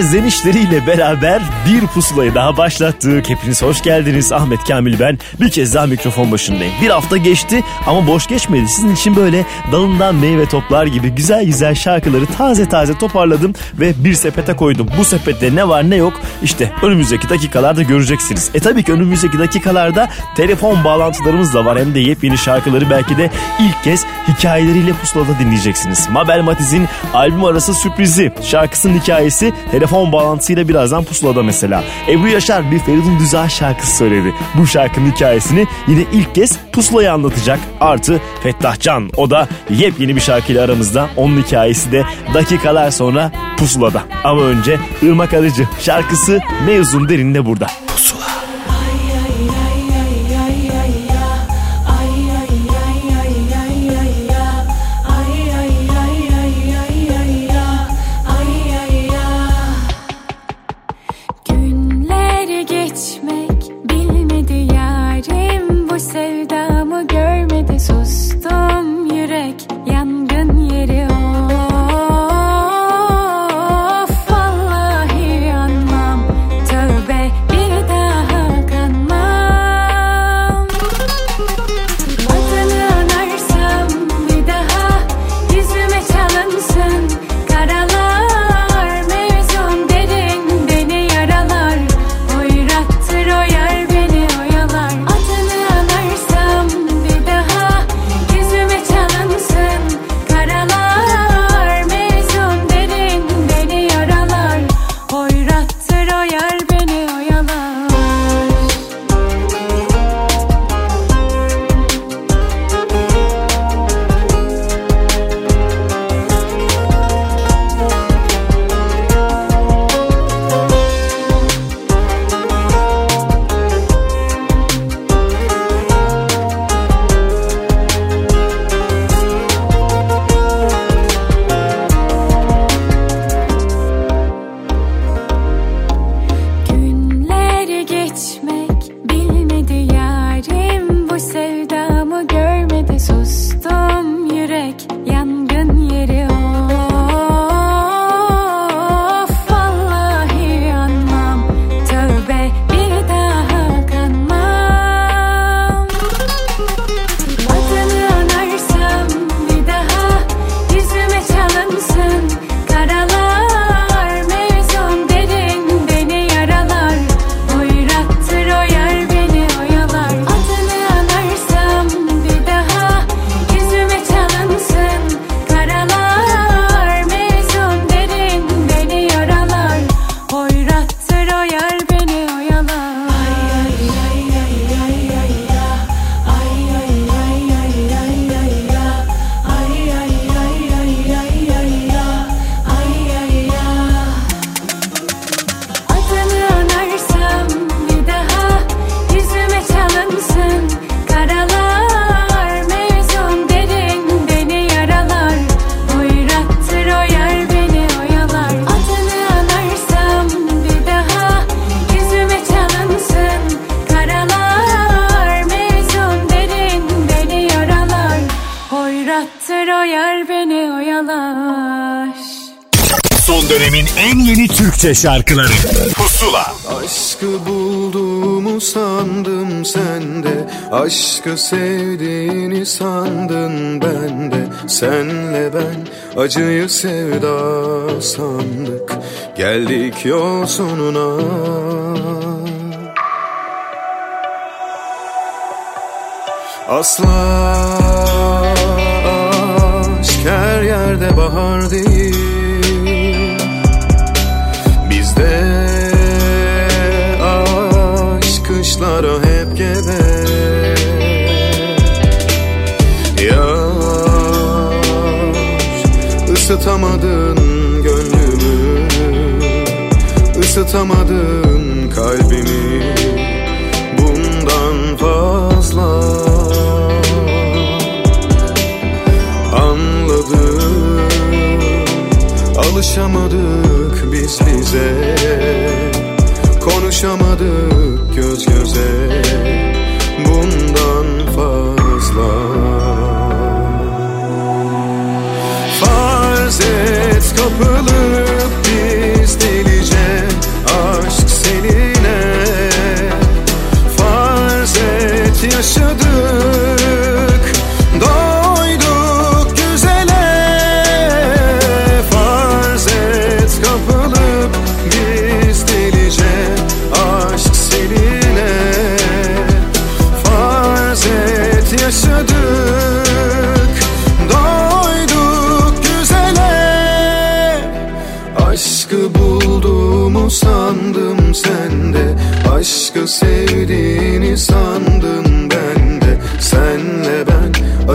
Serzenişleriyle beraber bir pusulayı daha başlattık. Hepiniz hoş geldiniz. Ahmet Kamil ben. Bir kez daha mikrofon başındayım. Bir hafta geçti ama boş geçmedi. Sizin için böyle dalından meyve toplar gibi güzel güzel şarkıları taze taze toparladım ve bir sepete koydum. Bu sepette ne var ne yok işte önümüzdeki dakikalarda göreceksiniz. E tabii ki önümüzdeki dakikalarda telefon bağlantılarımız da var. Hem de yepyeni şarkıları belki de ilk kez hikayeleriyle pusulada dinleyeceksiniz. Mabel Matiz'in albüm arası sürprizi şarkısının hikayesi telefon bağlantısıyla birazdan pusulada mesela. Ebru Yaşar bir Feridun Düzağ şarkısı söyledi. Bu şarkının hikayesini yine ilk kez pusulaya anlatacak. Artı Fettah Can o da yepyeni bir şarkıyla aramızda. Onun hikayesi de dakikalar sonra pusulada. Ama önce Irmak Arıcı şarkısı Mevzun Derin'de burada. Pusula. Türkçe şarkıları. Pusula. Aşkı bulduğumu sandım sende. Aşkı sevdiğini sandın bende. Senle ben acıyı sevda sandık. Geldik yol sonuna Asla Yar ısıtamadın gönlümü. Isıtamadın kalbimi. Bundan fazla. Anladım Alışamadık biz bize. Konuşamadık göz göze et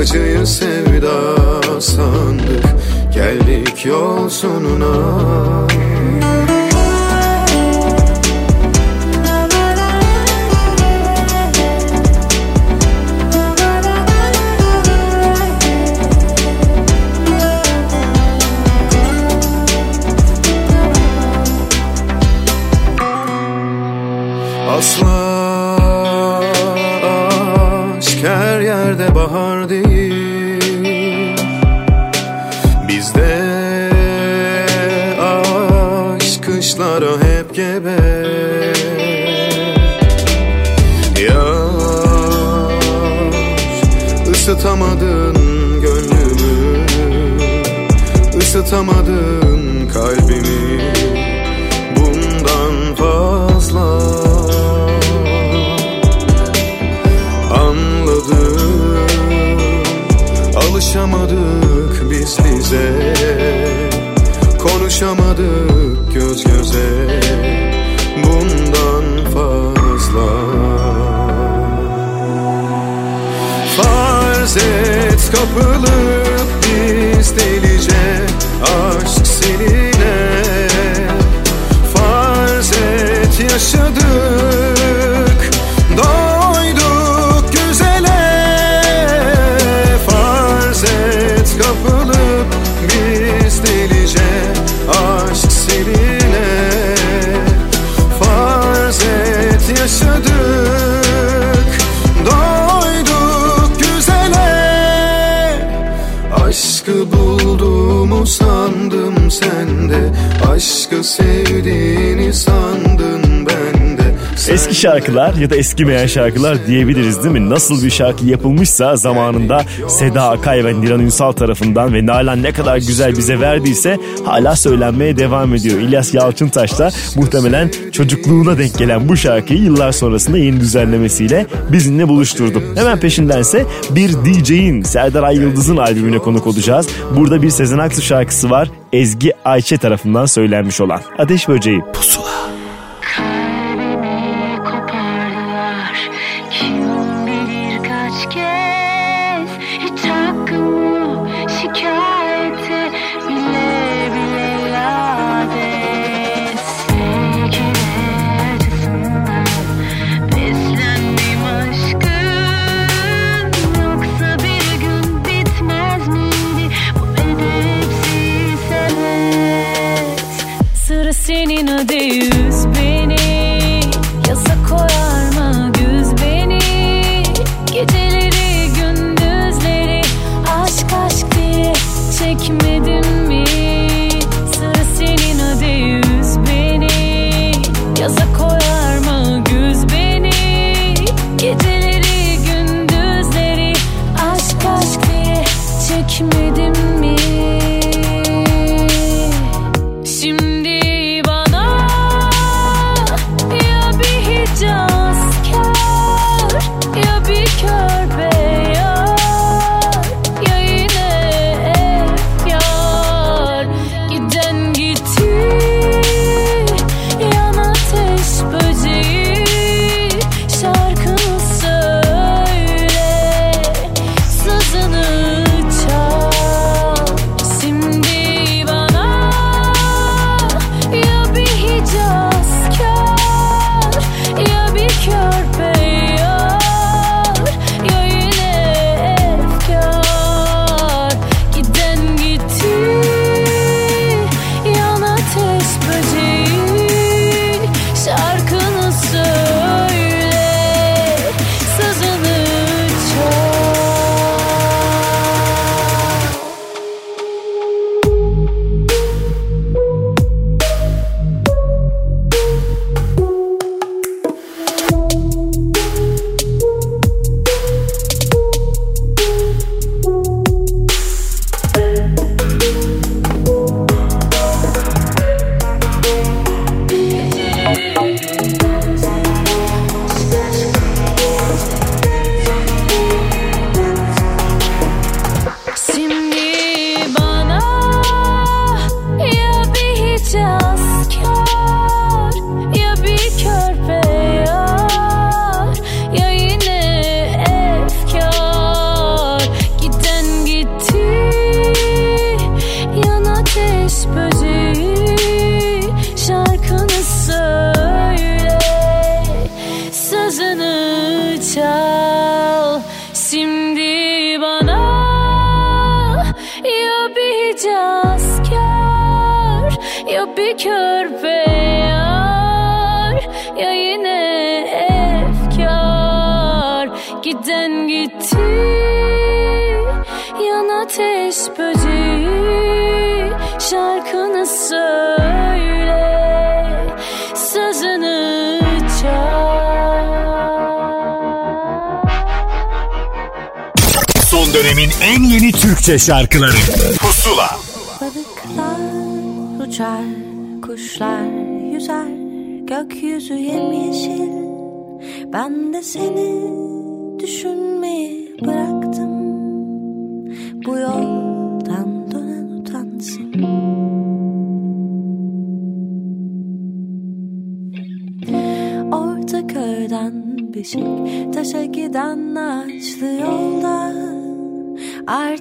acıyı sevda sandık. Geldik yol sonuna et şarkılar ya da eskimeyen şarkılar diyebiliriz değil mi? Nasıl bir şarkı yapılmışsa zamanında Seda Akay ve Niran Ünsal tarafından ve Nalan ne kadar güzel bize verdiyse hala söylenmeye devam ediyor. İlyas Yalçıntaş da muhtemelen çocukluğuna denk gelen bu şarkıyı yıllar sonrasında yeni düzenlemesiyle bizimle buluşturdu. Hemen peşindense bir DJ'in Serdar Ay albümüne konuk olacağız. Burada bir Sezen Aksu şarkısı var. Ezgi Ayçe tarafından söylenmiş olan Ateş Böceği. Pusula. Aşk Türkçe şarkıları. Pusula. Balıklar uçar, kuşlar yüzer, gökyüzü yemyeşil. Ben de seni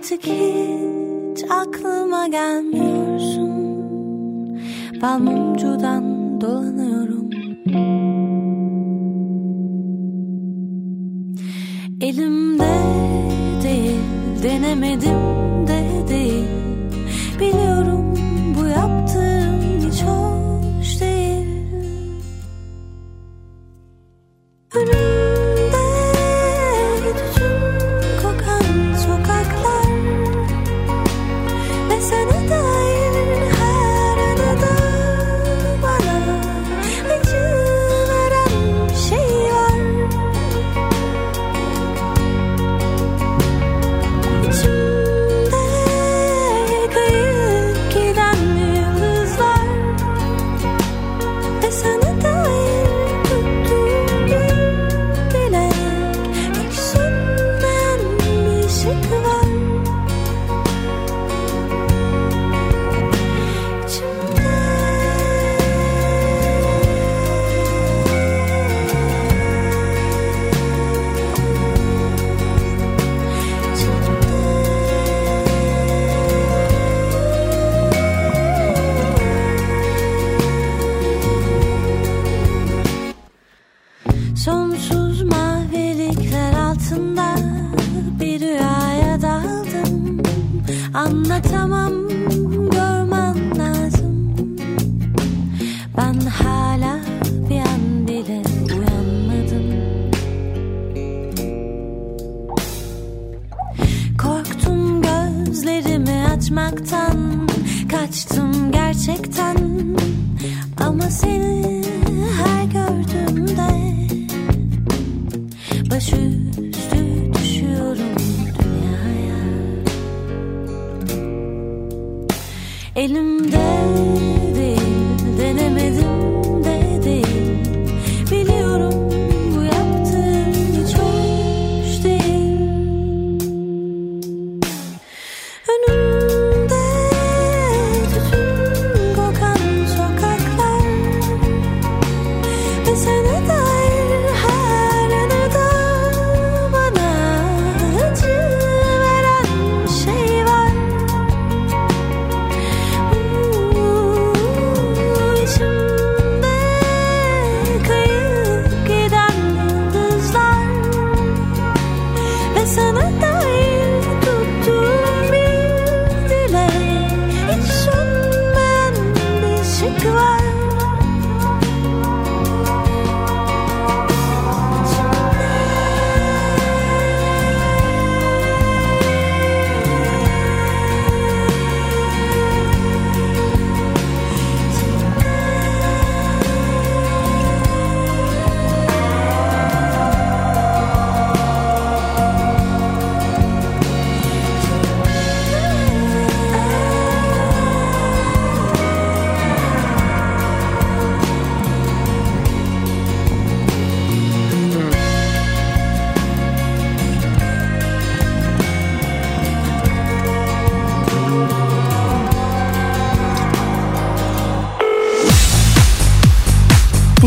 artık hiç aklıma gelmiyorsun. Ben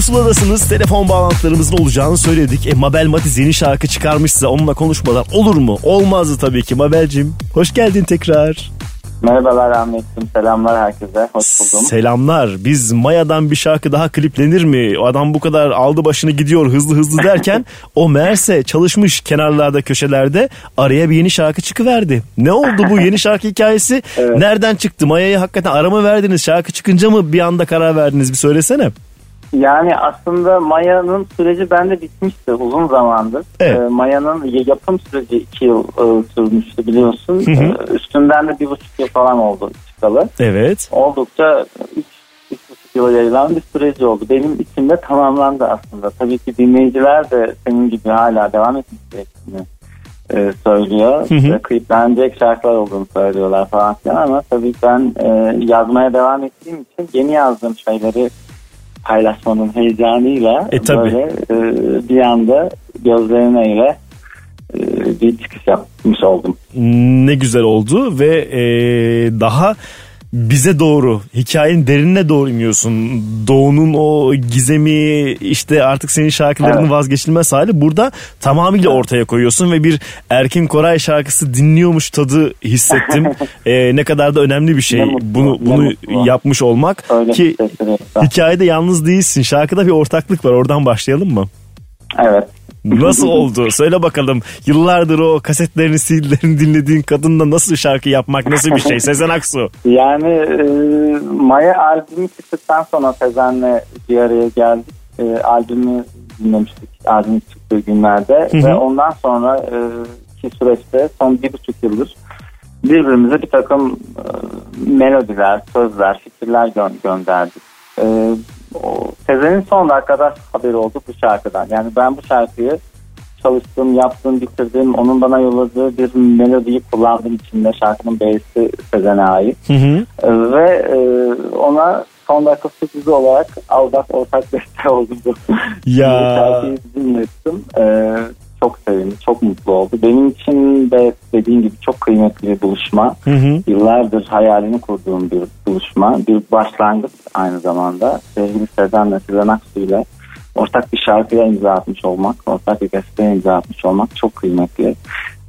pusuladasınız. Telefon bağlantılarımızın olacağını söyledik. E Mabel Matiz yeni şarkı çıkarmışsa onunla konuşmalar olur mu? Olmazdı tabii ki Mabel'cim. Hoş geldin tekrar. Merhabalar Ahmet'cim. Selamlar herkese. Hoş buldum. Selamlar. Biz Maya'dan bir şarkı daha kliplenir mi? O adam bu kadar aldı başını gidiyor hızlı hızlı derken o meğerse çalışmış kenarlarda köşelerde araya bir yeni şarkı çıkıverdi. Ne oldu bu yeni şarkı hikayesi? evet. Nereden çıktı? Maya'yı hakikaten arama verdiniz. Şarkı çıkınca mı bir anda karar verdiniz? Bir söylesene. Yani aslında Maya'nın süreci bende bitmişti uzun zamandır. Evet. Ee, Maya'nın yapım süreci iki yıl e, sürmüştü biliyorsun. Hı hı. Ee, üstünden de bir buçuk yıl falan oldu çıkalı. Evet. Oldukça üç, üç buçuk yıla yayılan bir süreci oldu. Benim içimde tamamlandı aslında. Tabii ki dinleyiciler de senin gibi hala devam etmek gerektiğini e, söylüyor. Hı kliplenecek şarkılar olduğunu söylüyorlar falan filan ama tabii ben e, yazmaya devam ettiğim için yeni yazdığım şeyleri paylaşmanın heyecanıyla E, tabii. böyle e, bir anda gözlerine ile e, bir çıkış yapmış oldum. Ne güzel oldu ve e, daha bize doğru hikayenin derinine doğru iniyorsun. Doğu'nun o gizemi işte artık senin şarkılarının Evet. vazgeçilmez hali burada tamamıyla ortaya koyuyorsun ve bir Erkin Koray şarkısı dinliyormuş tadı hissettim. E, ne kadar da önemli bir şey Ne mutlu, bunu bunu mutlu. yapmış olmak Öyle ki hikayede yalnız değilsin. Şarkıda bir ortaklık var. Oradan başlayalım mı? Evet. Nasıl oldu? Söyle bakalım. Yıllardır o kasetlerini, CD'lerini dinlediğin kadınla nasıl şarkı yapmak nasıl bir şey? Sezen Aksu. Yani e, Maya albümü çıktıktan sonra Sezen'le bir araya geldik. E, albümü dinlemiştik albüm çıktığı günlerde Hı hı. ve ondan sonra e, ki süreçte son bir buçuk yıldır birbirimize bir takım e, melodiler, sözler, fikirler gö- gönderdik. E, o, Sezen'in son dakikada haberi oldu bu şarkıdan. Yani ben bu şarkıyı çalıştım, yaptım, bitirdim. Onun bana yolladığı bir melodiyi kullandım içinde. Şarkının B'si Sezen'e ait. Hı hı. Ee, Ve e, ona son dakika sürprizi olarak al bak ortak beste oldu bu. Ya. Şarkıyı dinlettim. Ee, çok sevindi, çok mutlu oldu. Benim için de dediğim gibi çok kıymetli bir buluşma. Hı hı. Yıllardır hayalini kurduğum bir buluşma. Bir başlangıç aynı zamanda. Sevgili Sezen'le Sezen Aksu ile ortak bir şarkıya imza atmış olmak, ortak bir besteye imza atmış olmak çok kıymetli.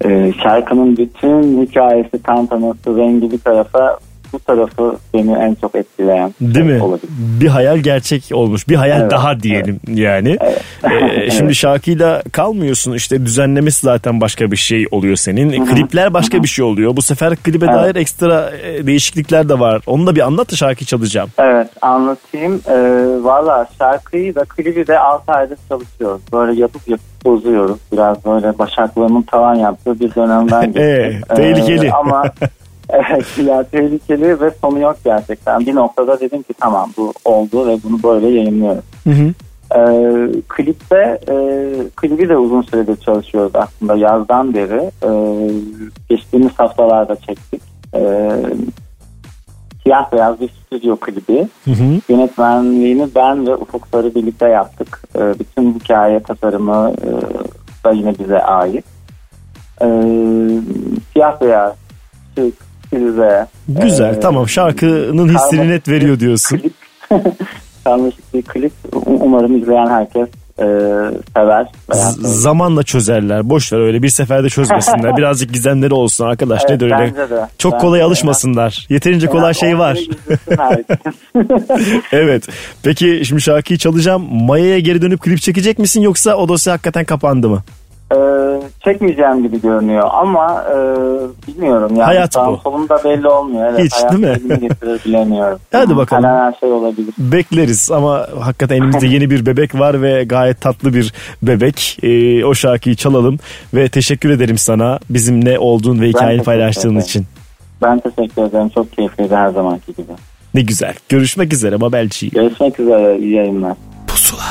Ee, şarkının bütün hikayesi, tantanası, rengi bir tarafa bu tarafı beni en çok etkileyen Değil mi? olabilir. Bir hayal gerçek olmuş. Bir hayal Evet, daha diyelim yani. Evet. Ee, şimdi Evet. şarkıyla kalmıyorsun. İşte düzenlemesi zaten başka bir şey oluyor senin. E, Klipler başka bir şey oluyor. Bu sefer klibe Evet. dair ekstra e, değişiklikler de var. Onu da bir anlat da şarkıyı çalacağım. Evet anlatayım. Ee, Valla şarkıyı da klibi de 6 aydır çalışıyoruz. Böyle yapıp yapıp bozuyoruz. Biraz böyle başaklığımın tavan yaptığı bir dönemden geçti. Ee, tehlikeli. ama evet ya tehlikeli ve sonu yok gerçekten. Bir noktada dedim ki tamam bu oldu ve bunu böyle yayınlıyorum. Hı hı. Ee, klipte e, klibi de uzun süredir çalışıyoruz aslında yazdan beri. Ee, geçtiğimiz haftalarda çektik. Ee, siyah beyaz bir stüdyo klibi. Hı hı. Yönetmenliğini ben ve Ufuk Sarı birlikte yaptık. Ee, bütün hikaye tasarımı e, da yine bize ait. Ee, siyah beyaz, şık, prize. Güzel e, tamam şarkının hissini net veriyor diyorsun. Karmaşık bir klip. Um- Umarım izleyen herkes e, sever. Z- zamanla çözerler. Boş ver öyle bir seferde çözmesinler. Birazcık gizemleri olsun arkadaş. Evet, Nedir öyle? bence de. Çok Bence kolay de. alışmasınlar. Yeterince kolay şey var. Evet. Peki şimdi şarkıyı çalacağım. Maya'ya geri dönüp klip çekecek misin yoksa o dosya hakikaten kapandı mı? Ee, çekmeyeceğim gibi görünüyor ama e, bilmiyorum. Yani Hayat sağım bu. solum da belli olmuyor. Evet, Hiç, hayat değil mi? getirir bilemiyorum. Hadi bakalım. Her her şey olabilir. Bekleriz ama hakikaten elimizde yeni bir bebek var ve gayet tatlı bir bebek. Ee, o şarkıyı çalalım ve teşekkür ederim sana bizimle olduğun ve hikayeni paylaştığın ederim. için. Ben teşekkür ederim. Çok keyifliydi her zamanki gibi. Ne güzel. Görüşmek üzere Babelci. Görüşmek üzere. İyi yayınlar. Pusula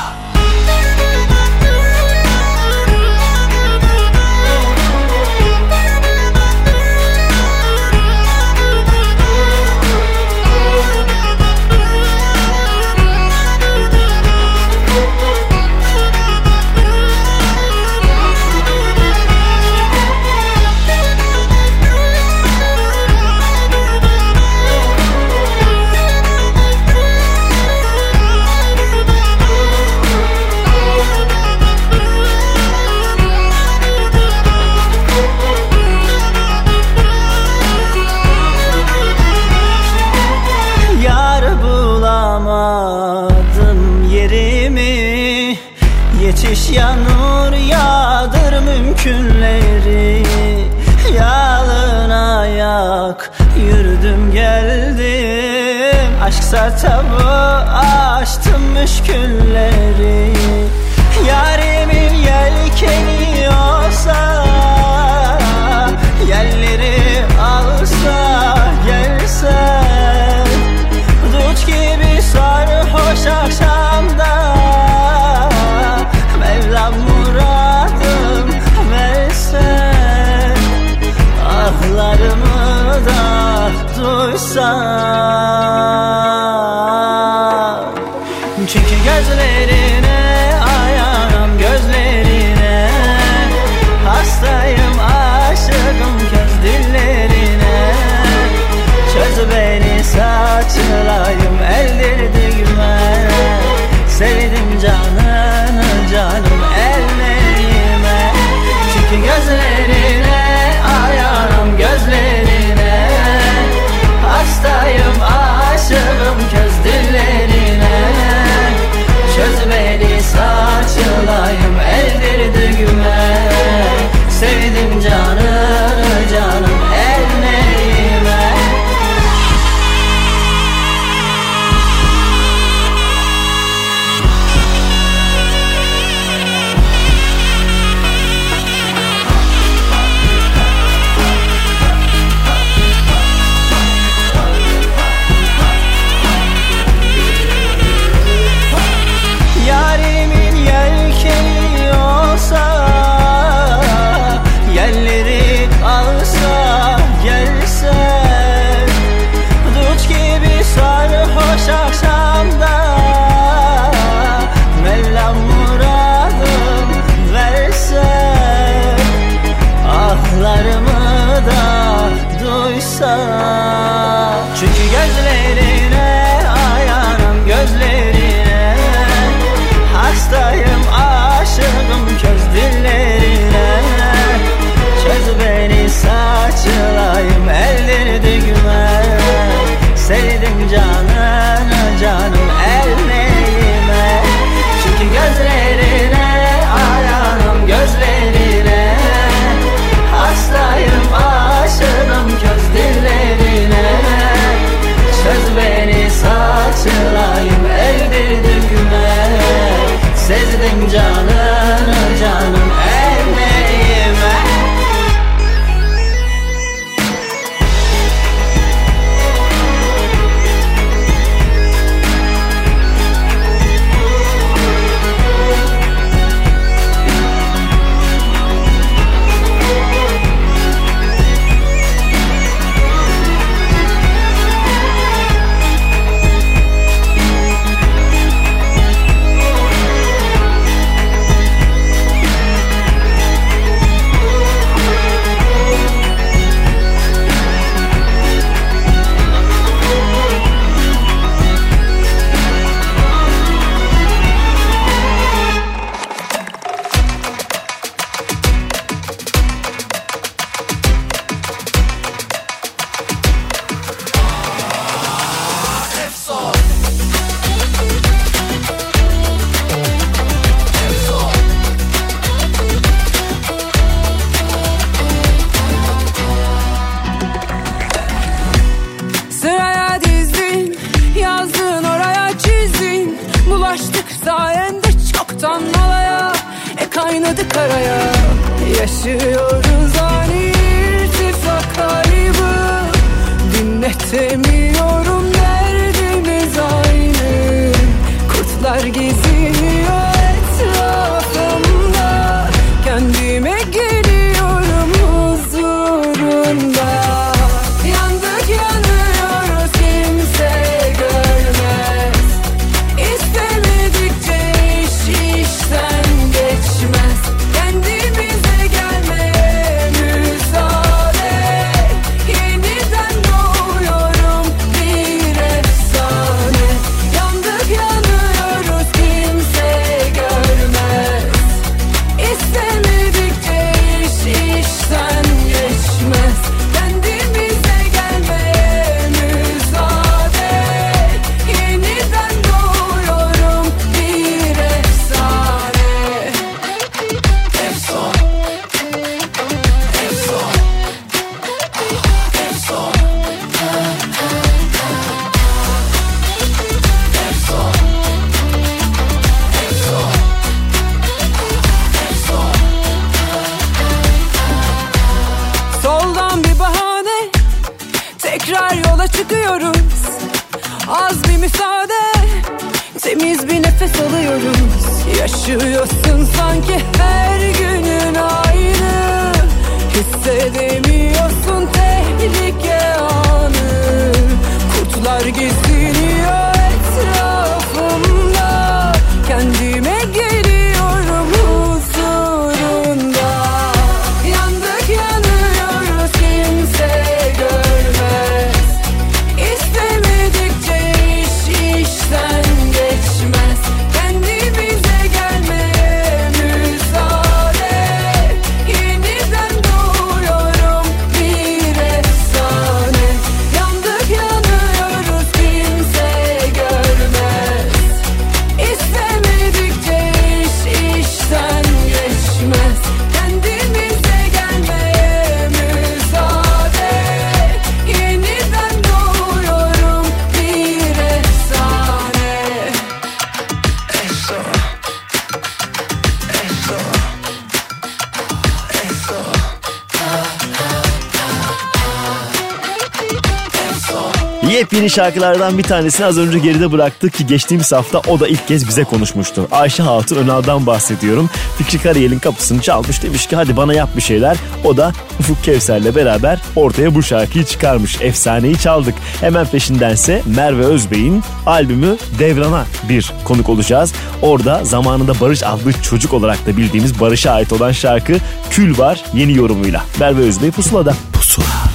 Yepyeni şarkılardan bir tanesini az önce geride bıraktık ki geçtiğimiz hafta o da ilk kez bize konuşmuştu. Ayşe Hatun Önal'dan bahsediyorum. Fikri Karayel'in kapısını çalmış demiş ki hadi bana yap bir şeyler. O da Ufuk Kevser'le beraber ortaya bu şarkıyı çıkarmış. Efsaneyi çaldık. Hemen peşindense Merve Özbey'in albümü Devran'a bir konuk olacağız. Orada zamanında Barış adlı çocuk olarak da bildiğimiz Barış'a ait olan şarkı Kül var yeni yorumuyla. Merve Özbey pusulada. Pusula.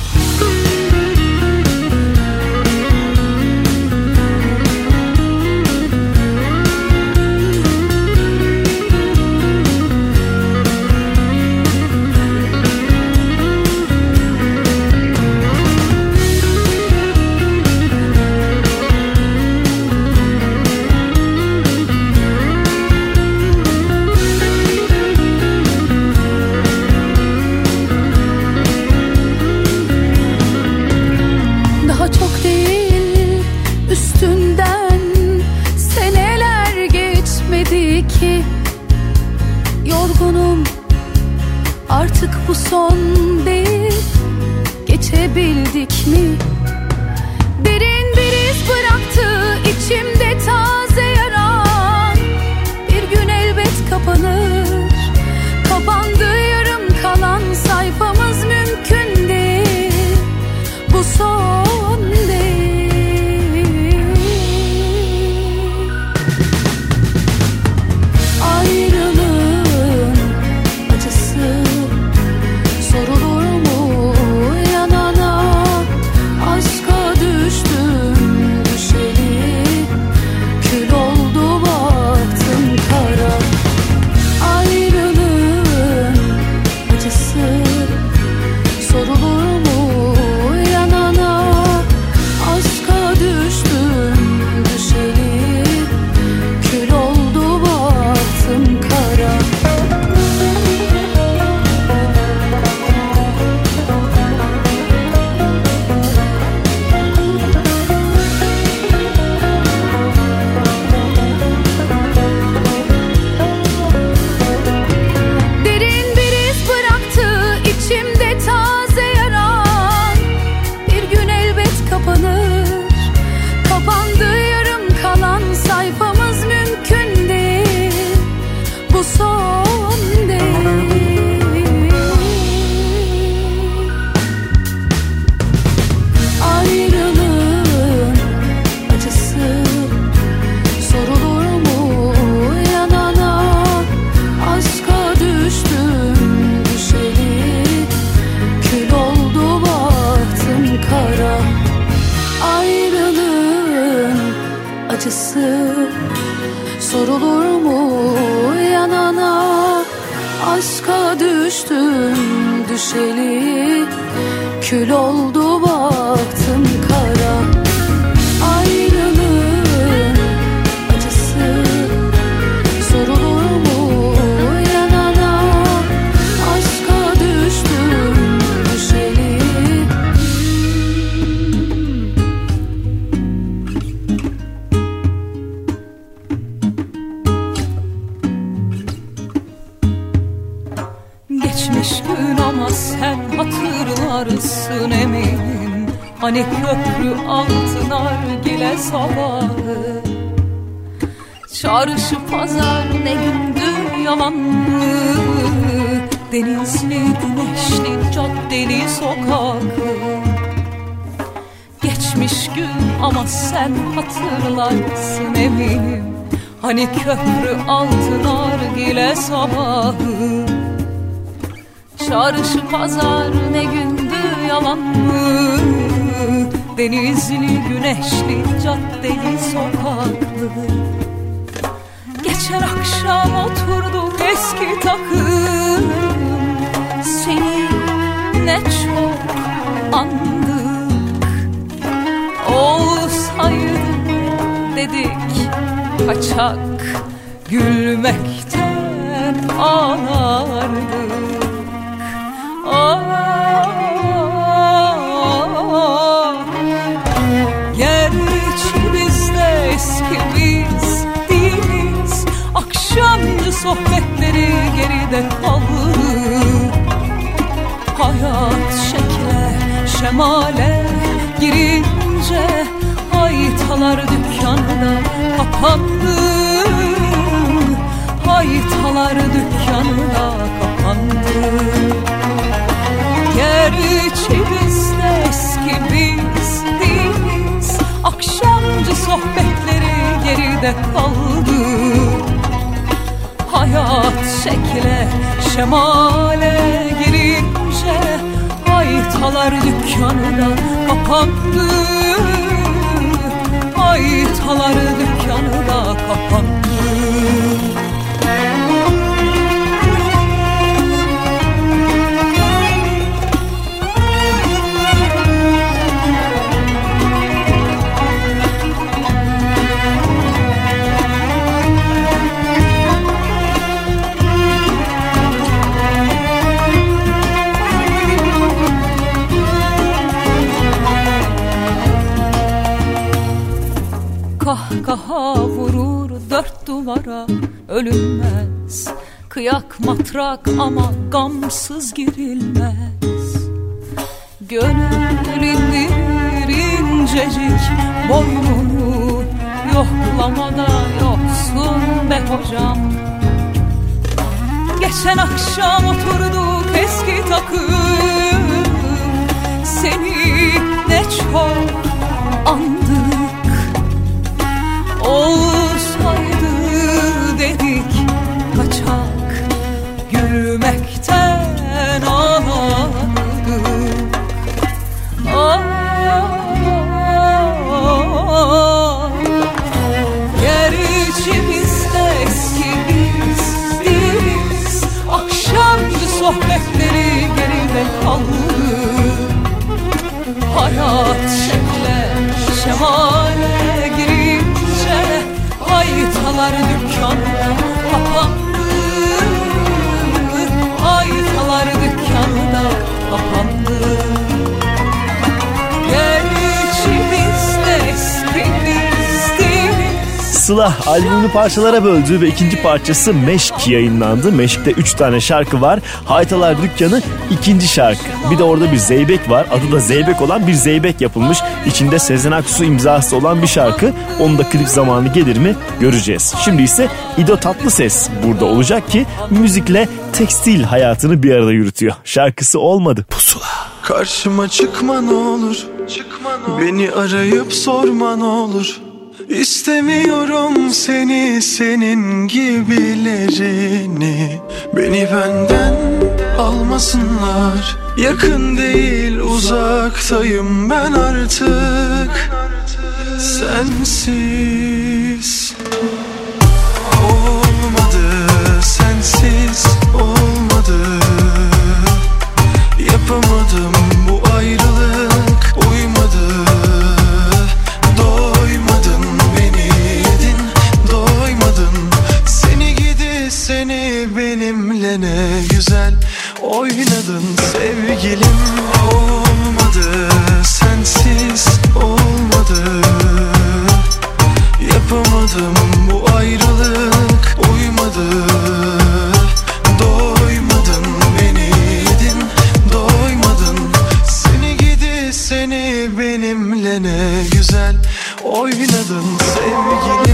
Geçmiş gün ama sen hatırlarsın eminim. Hani köprü altın argile sabahı. Çarşı pazar ne gündü yalanlı Denizli güneşli caddeli sokakı. Geçmiş gün ama sen hatırlarsın eminim. Hani köprü altın argile sabahı. Çarşı pazar ne gündü yalan mı? Denizli güneşli caddeli sokaklı. Geçen akşam oturduk eski takım. Seni ne çok andık. Olsaydı dedik kaçak. Gülmekten ağlardık sohbetleri geride kaldı Hayat şekle şemale girince Haytalar dükkanı da kapandı. Haytalar dükkanı da kapandı. Gerçi biz de eski biz değiliz Akşamcı sohbetleri geride kaldı Hayat şekle şemale girince Haytalar dükkanı da kapandı. Haytalar dükkanı da kapandı duvara ölünmez. Kıyak matrak ama gamsız girilmez. Gönül indirir incecik boynunu Yoklamada yoksun be hocam. Geçen akşam oturduk eski takım. Seni ne çok andık. Olsaydı kaçak Gülmekten ağladık. Ah, Gerçi biz de eski biz. Değiliz Akşamcı sohbetleri geride kaldı Hayat şekle şemale girince Haytalar dükkanı da Sıla albümünü parçalara böldü ve ikinci parçası Meşk yayınlandı. Meşk'te 3 tane şarkı var. Haytalar Dükkanı ikinci şarkı. Bir de orada bir zeybek var. Adı da zeybek olan bir zeybek yapılmış. İçinde Sezen Aksu imzası olan bir şarkı. Onun da klip zamanı gelir mi göreceğiz. Şimdi ise İdo Tatlıses burada olacak ki müzikle tekstil hayatını bir arada yürütüyor. Şarkısı olmadı. Pusula. Karşıma çıkma ne olur Beni arayıp sorma ne olur İstemiyorum seni senin gibilerini. Beni benden almasınlar. Yakın değil uzaktayım ben artık. Sensiz Olmadı sensiz olmadı. Yapamadım bu ayrılık yine ne güzel oynadın sevgilim. Olmadı sensiz olmadı. Yapamadım bu ayrılık uymadı. Doymadın beni yedin doymadın. Seni gidi seni benimle ne güzel oynadın sevgilim.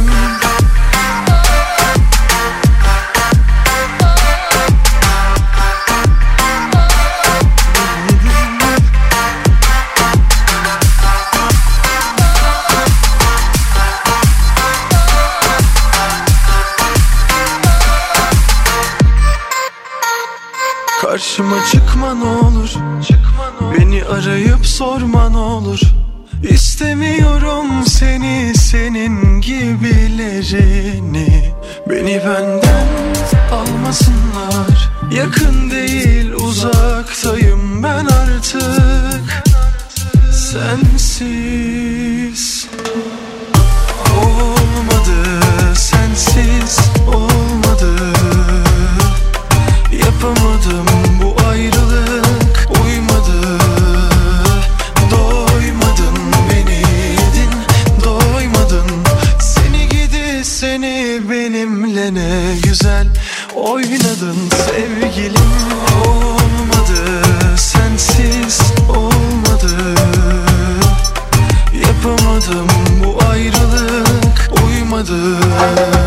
Karşıma çıkma ne olur. Beni arayıp sorma ne olur. İstemiyorum seni senin gibilerini. Beni benden almasınlar. Yakın değil uzaktayım ben artık. Sensiz Olmadı sensiz olmadı. love.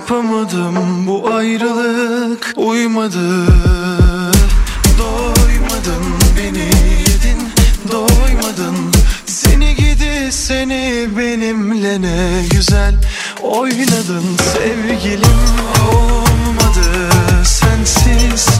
Kapamadım bu ayrılık uymadı. Doymadım beni yedin doymadın. Seni gidi seni benimle ne güzel oynadın Sevgilim. Olmadı sensiz.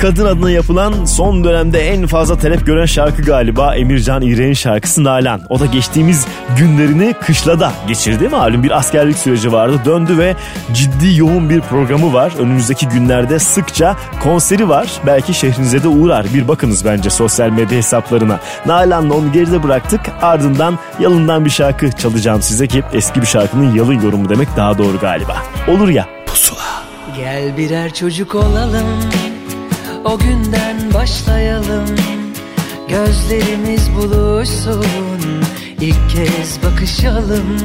Kadın adına yapılan son dönemde en fazla talep gören şarkı galiba Emircan İğrek'in şarkısı Nalan. O da geçtiğimiz günlerini kışlada geçirdi. Malum bir askerlik süreci vardı. Döndü ve ciddi yoğun bir programı var. Önümüzdeki günlerde sıkça konseri var. Belki şehrinize de uğrar. Bir bakınız bence sosyal medya hesaplarına. Nalan'la onu geride bıraktık. Ardından yalından bir şarkı çalacağım size ki eski bir şarkının yalın yorumu demek daha doğru galiba. Olur ya pusula. Gel birer çocuk olalım O günden başlayalım. Gözlerimiz buluşsun. İlk kez bakışalım.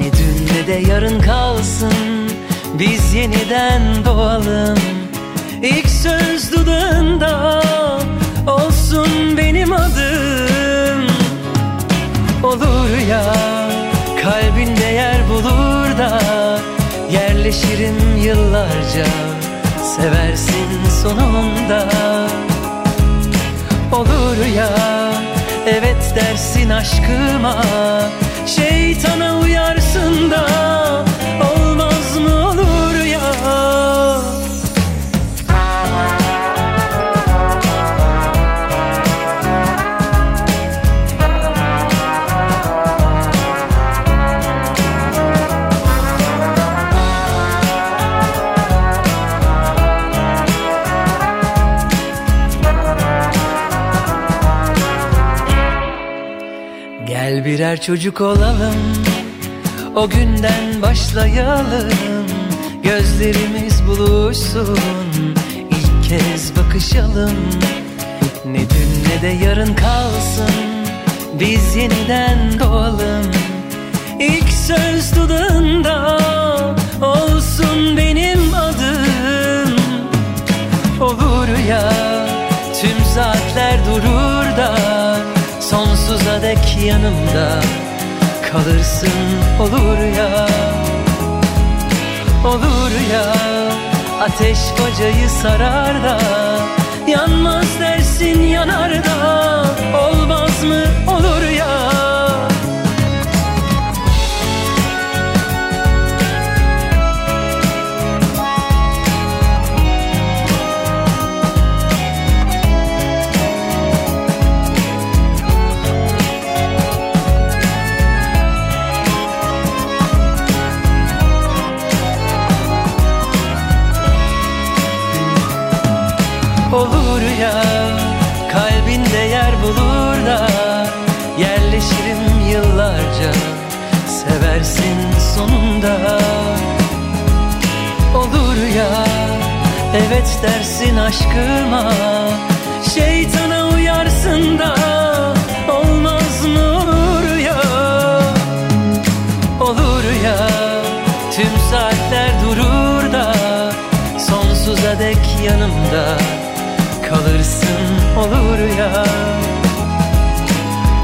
Ne dün ne de yarın kalsın. Biz yeniden doğalım. İlk söz dudağında Olsun benim adım. Olur ya Kalbinde yer bulur da Yerleşirim yıllarca. Seversin sonunda. Olur ya Evet dersin aşkıma. Şeytana uyarsın da Birer çocuk olalım O günden başlayalım. Gözlerimiz buluşsun İlk kez bakışalım. Ne dün ne de yarın kalsın Biz yeniden doğalım. İlk söz dudağında Olsun benim adım. Olur ya Tüm saatler durur da Sonsuza dek yanımda Kalırsın olur ya. Olur ya Ateş bacayı sarar da Yanmaz dersin yanar da Olmaz mı? Olur sonunda Olur ya Evet dersin aşkıma. Şeytana uyarsın da Olmaz mı olur ya? Olur ya Tüm saatler durur da Sonsuza dek yanımda Kalırsın. Olur ya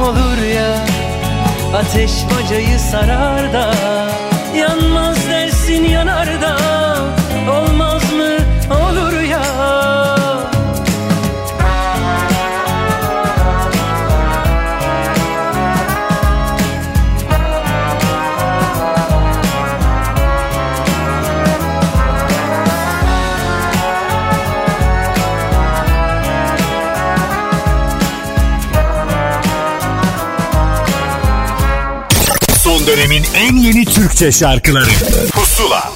Olur ya Ateş bacayı sarar da Yanmaz dönemin en yeni Türkçe şarkıları. Pusula.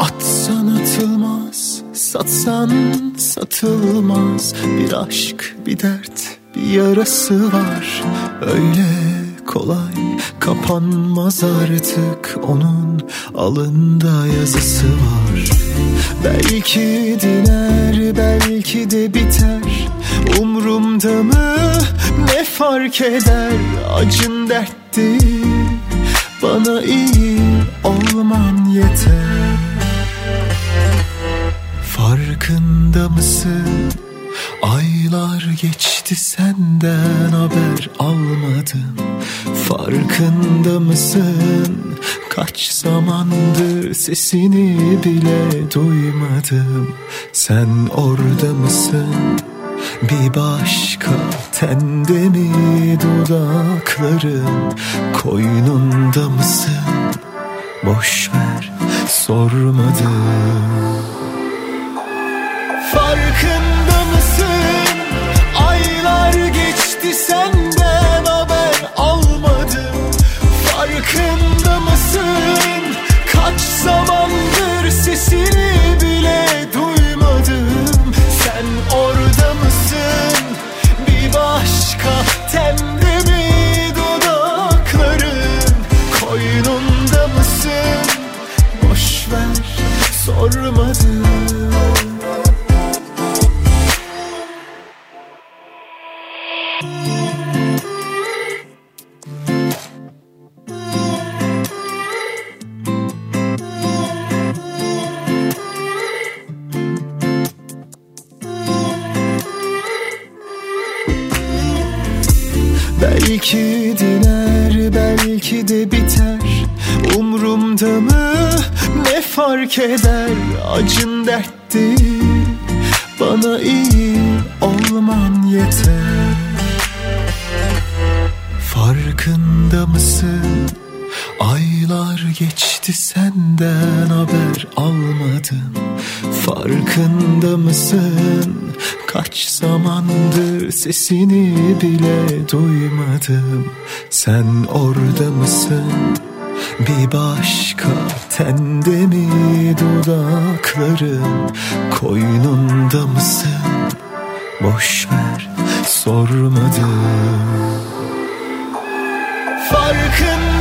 Atsan atılmaz, satsan satılmaz. Bir aşk, bir dert, bir yarası var. Öyle kolay. Kapanmaz artık Onun alında yazısı var. Belki diner, belki de biter. Umrumda mı? Ne fark eder? Acın dert değil bana iyi olman yeter. Farkında mısın? Aylar geçti senden haber almadım Farkında mısın? Kaç zaman zamandır sesini bile duymadım Sen orada mısın? Bir başka tende mi dudakların Koynunda mısın? Boş ver sormadım Farkında senden haber almadım Farkında mısın? Kaç zamandır Belki diner belki de biter. Umrumda mı? Ne fark eder Acın dert değil bana iyi olman yeter. Farkında mısın Aylar geçti senden haber almadım. Farkında mısın? Kaç zamandır sesini bile duymadım. Sen orada mısın? Bir başka tende mi dudakların? Koynunda mısın? Boş ver sormadım. Farkında?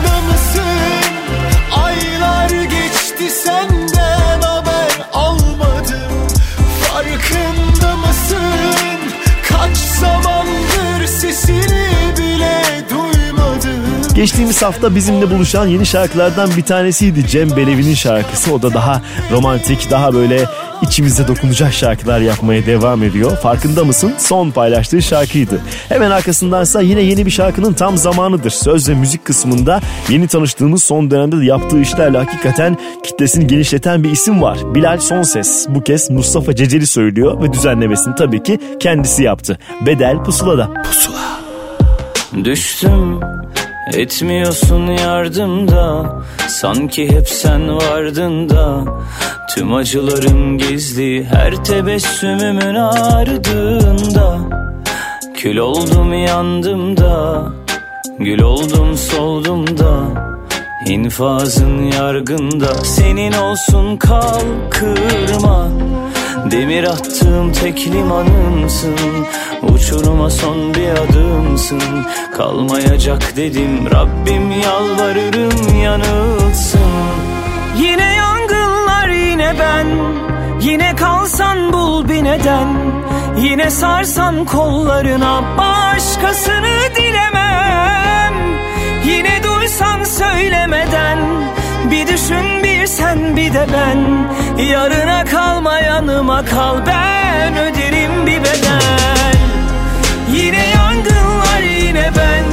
Aylar geçti senden haber almadım. Farkında mısın? Kaç zamandır sesini bile duymadım. Geçtiğimiz hafta bizimle buluşan yeni şarkılardan bir tanesiydi Cem Belevi'nin şarkısı. O da daha romantik, daha böyle içimize dokunacak şarkılar yapmaya devam ediyor. Farkında mısın? Son paylaştığı şarkıydı. Hemen arkasındansa yine yeni bir şarkının tam zamanıdır. Söz ve müzik kısmında yeni tanıştığımız son dönemde de yaptığı işlerle hakikaten kitlesini genişleten bir isim var. Bilal Sonses. Bu kez Mustafa Ceceli söylüyor ve düzenlemesini tabii ki kendisi yaptı. Bedel Pusula'da. Düştüm etmiyorsun yardımda. Sanki hep sen vardın da. Tüm acılarım gizli her tebessümümün ardında. Kül oldum yandım da. Gül oldum soldum da. İnfazın yargında. Senin olsun kal kırma Demir attığım tek limanımsın. Uçuruma son bir adımsın. Kalmayacak dedim Rabbim yalvarırım yanılsın. Yine yangınlar yine ben. Yine kalsan bul bir neden. Yine sarsan kollarına Başkasını dilemem. Yine duysan söylemeden Bir düşün bir sen bir de ben Yarına kalma yanıma kal. Ben öderim bir bedel. Yine yangınlar yine ben.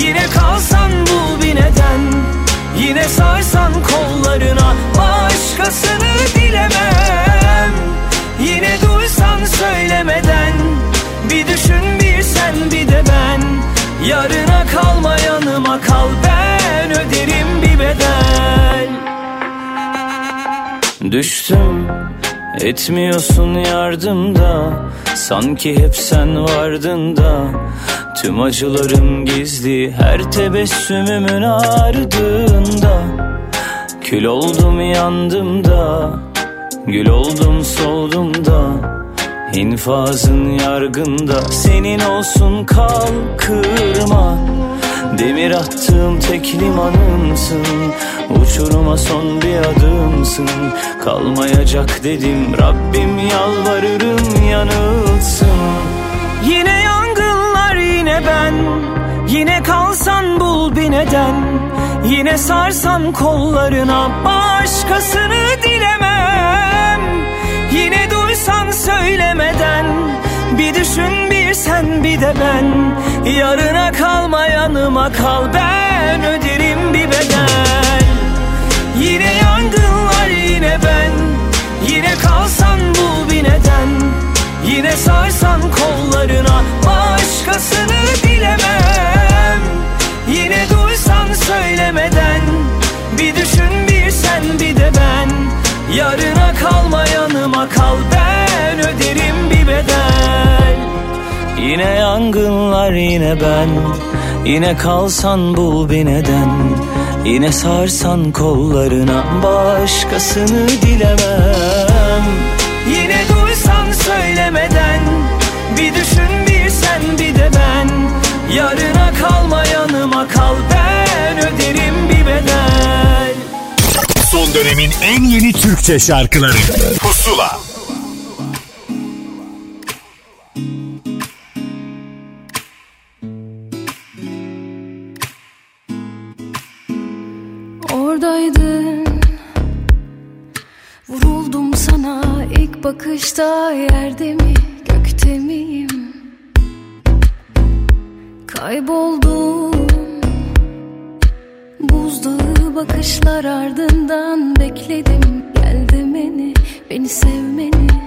Yine kalsan bul bir neden. Yine sarsan kollarına Başkasını dilemem. Yine duysan söylemeden Bir düşün bir sen bir de ben. Yarına kalma yanıma kal. Ben öderim bir bedel Düştüm etmiyorsun yardımda. Sanki hep sen vardın da. Tüm acılarım gizli her tebessümümün ardında. Kül oldum yandım da. Gül oldum soldum da. İnfazın yargında. Senin olsun kal kırma Demir attığım tek limanımsın. Uçuruma son bir adımsın. Kalmayacak dedim Rabbim yalvarırım yanılsın. Yine yangınlar yine ben. Yine kalsan bul bir neden. Yine sarsan kollarına Başkasını dilemem. Yine duysan söylemeden Bir düşün sen bir de ben Yarına kalma yanıma kal. Ben Öderim bir bedel. Yine yangın var yine ben. Yine kalsan bul bir neden. Yine sarsan kollarına Başkasını dilemem Yine duysan söylemeden Bir düşün bir sen bir de ben. Yarına kalma yanıma kal. Ben Öderim bir bedel. Yine yangınlar yine ben. Yine kalsan bul bir neden. Yine sarsan kollarına başkasını dilemem. Yine duysan söylemeden Bir düşün bir sen bir de ben. Yarına kalma yanıma kal ben öderim bir bedel. Son dönemin en yeni Türkçe şarkıları. Pusula Oradaydın Vuruldum sana ilk bakışta Yerde mi gökte miyim? Kayboldum. Buzdağı bakışlar ardından Bekledim. Gel demeni Beni sevmeni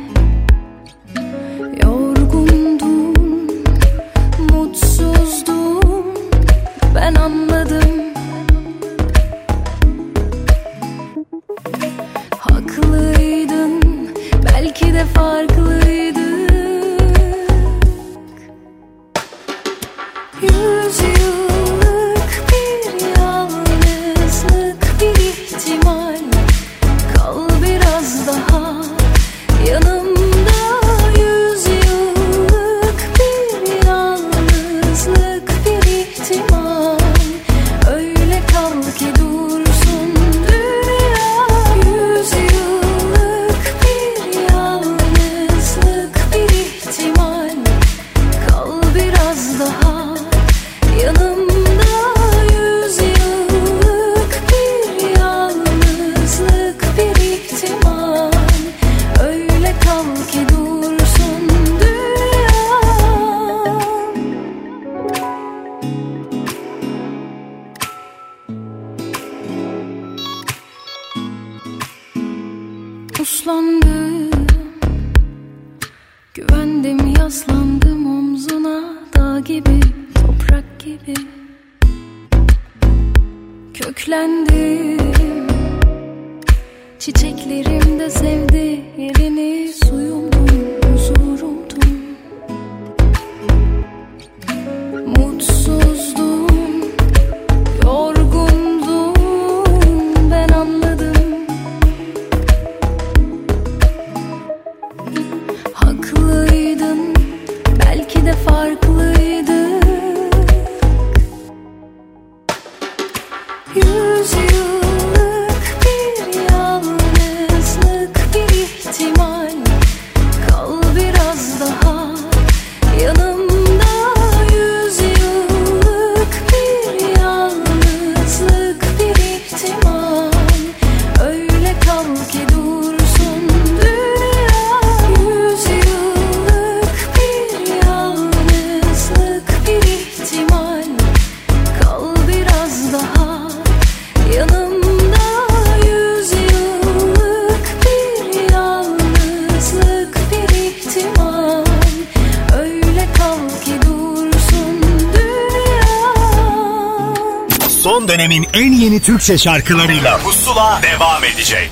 Türkçe şarkılarıyla Pusula devam edecek.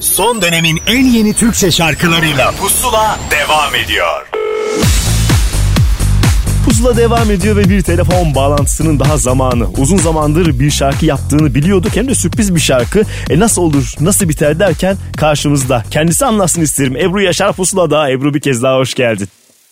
Son dönemin en yeni Türkçe şarkılarıyla Pusula devam ediyor. Pusula devam ediyor ve bir telefon bağlantısının daha zamanı. Uzun zamandır bir şarkı yaptığını biliyorduk. Hem de sürpriz bir şarkı. E nasıl olur, nasıl biter derken karşımızda. Kendisi anlatsın isterim. Ebru Yaşar Pusula'da. Ebru bir kez daha hoş geldin.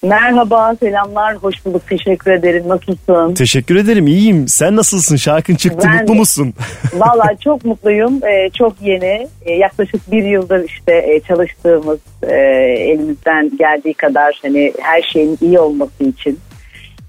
Merhaba, selamlar, hoş bulduk, teşekkür ederim. Nasılsın? Teşekkür ederim. iyiyim. Sen nasılsın? Şarkın çıktı. Ben Mutlu musun? Vallahi çok mutluyum, Ee, çok yeni. Ee, yaklaşık bir yıldır işte e, çalıştığımız, e, elimizden geldiği kadar hani her şeyin iyi olması için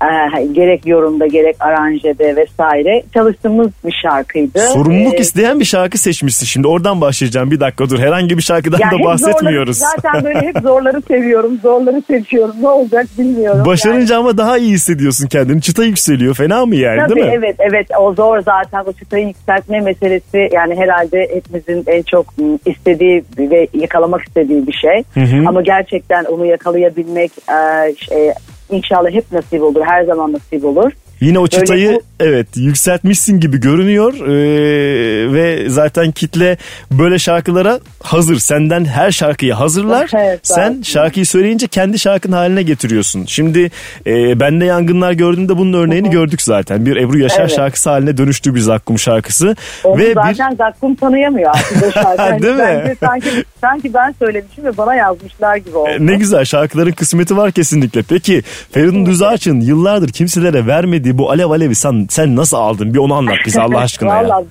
e, gerek yorumda gerek aranjede vesaire çalıştığımız bir şarkıydı. Sorumluluk Ee, isteyen bir şarkı seçmişsin. Şimdi oradan başlayacağım. Bir dakika dur. Herhangi bir şarkıdan yani da bahsetmiyoruz. Zorları, zaten böyle hep zorları seviyorum, zorları seçiyorum. Ne olacak bilmiyorum. Başarınca ama daha iyi hissediyorsun kendini. Çıta yükseliyor. Fena mı yani Tabii değil mi? evet evet o zor zaten o çıtayı yükseltme meselesi yani herhalde hepimizin en çok m, istediği ve yakalamak istediği bir şey. Hı hı. Ama gerçekten onu yakalayabilmek e, şey, inşallah hep nasip olur her zaman nasip olur. Yine o çıtayı bu- evet yükseltmişsin gibi görünüyor Ee, ve zaten kitle böyle şarkılara hazır. Senden her şarkıyı hazırlar. Evet, Sen evet. şarkıyı söyleyince kendi şarkın haline getiriyorsun. Şimdi e, Bende Yangınlar gördüğünde bunun örneğini gördük zaten. Bir Ebru Yaşar Evet. şarkısı haline dönüştü bir Zakkum şarkısı. Onu Ve bir zaten Zakkum tanıyamıyor artık o şarkı. Hani Değil mi? bence Sanki, sanki ben söylemişim ve bana yazmışlar gibi oldu. E, Ne güzel şarkıların kısmeti var kesinlikle. Peki Feridun Düzağaç'ın yıllardır kimselere vermediği bu alev alevi sen, sen nasıl aldın? Bir onu anlat bize Allah aşkına ya. Vallahi,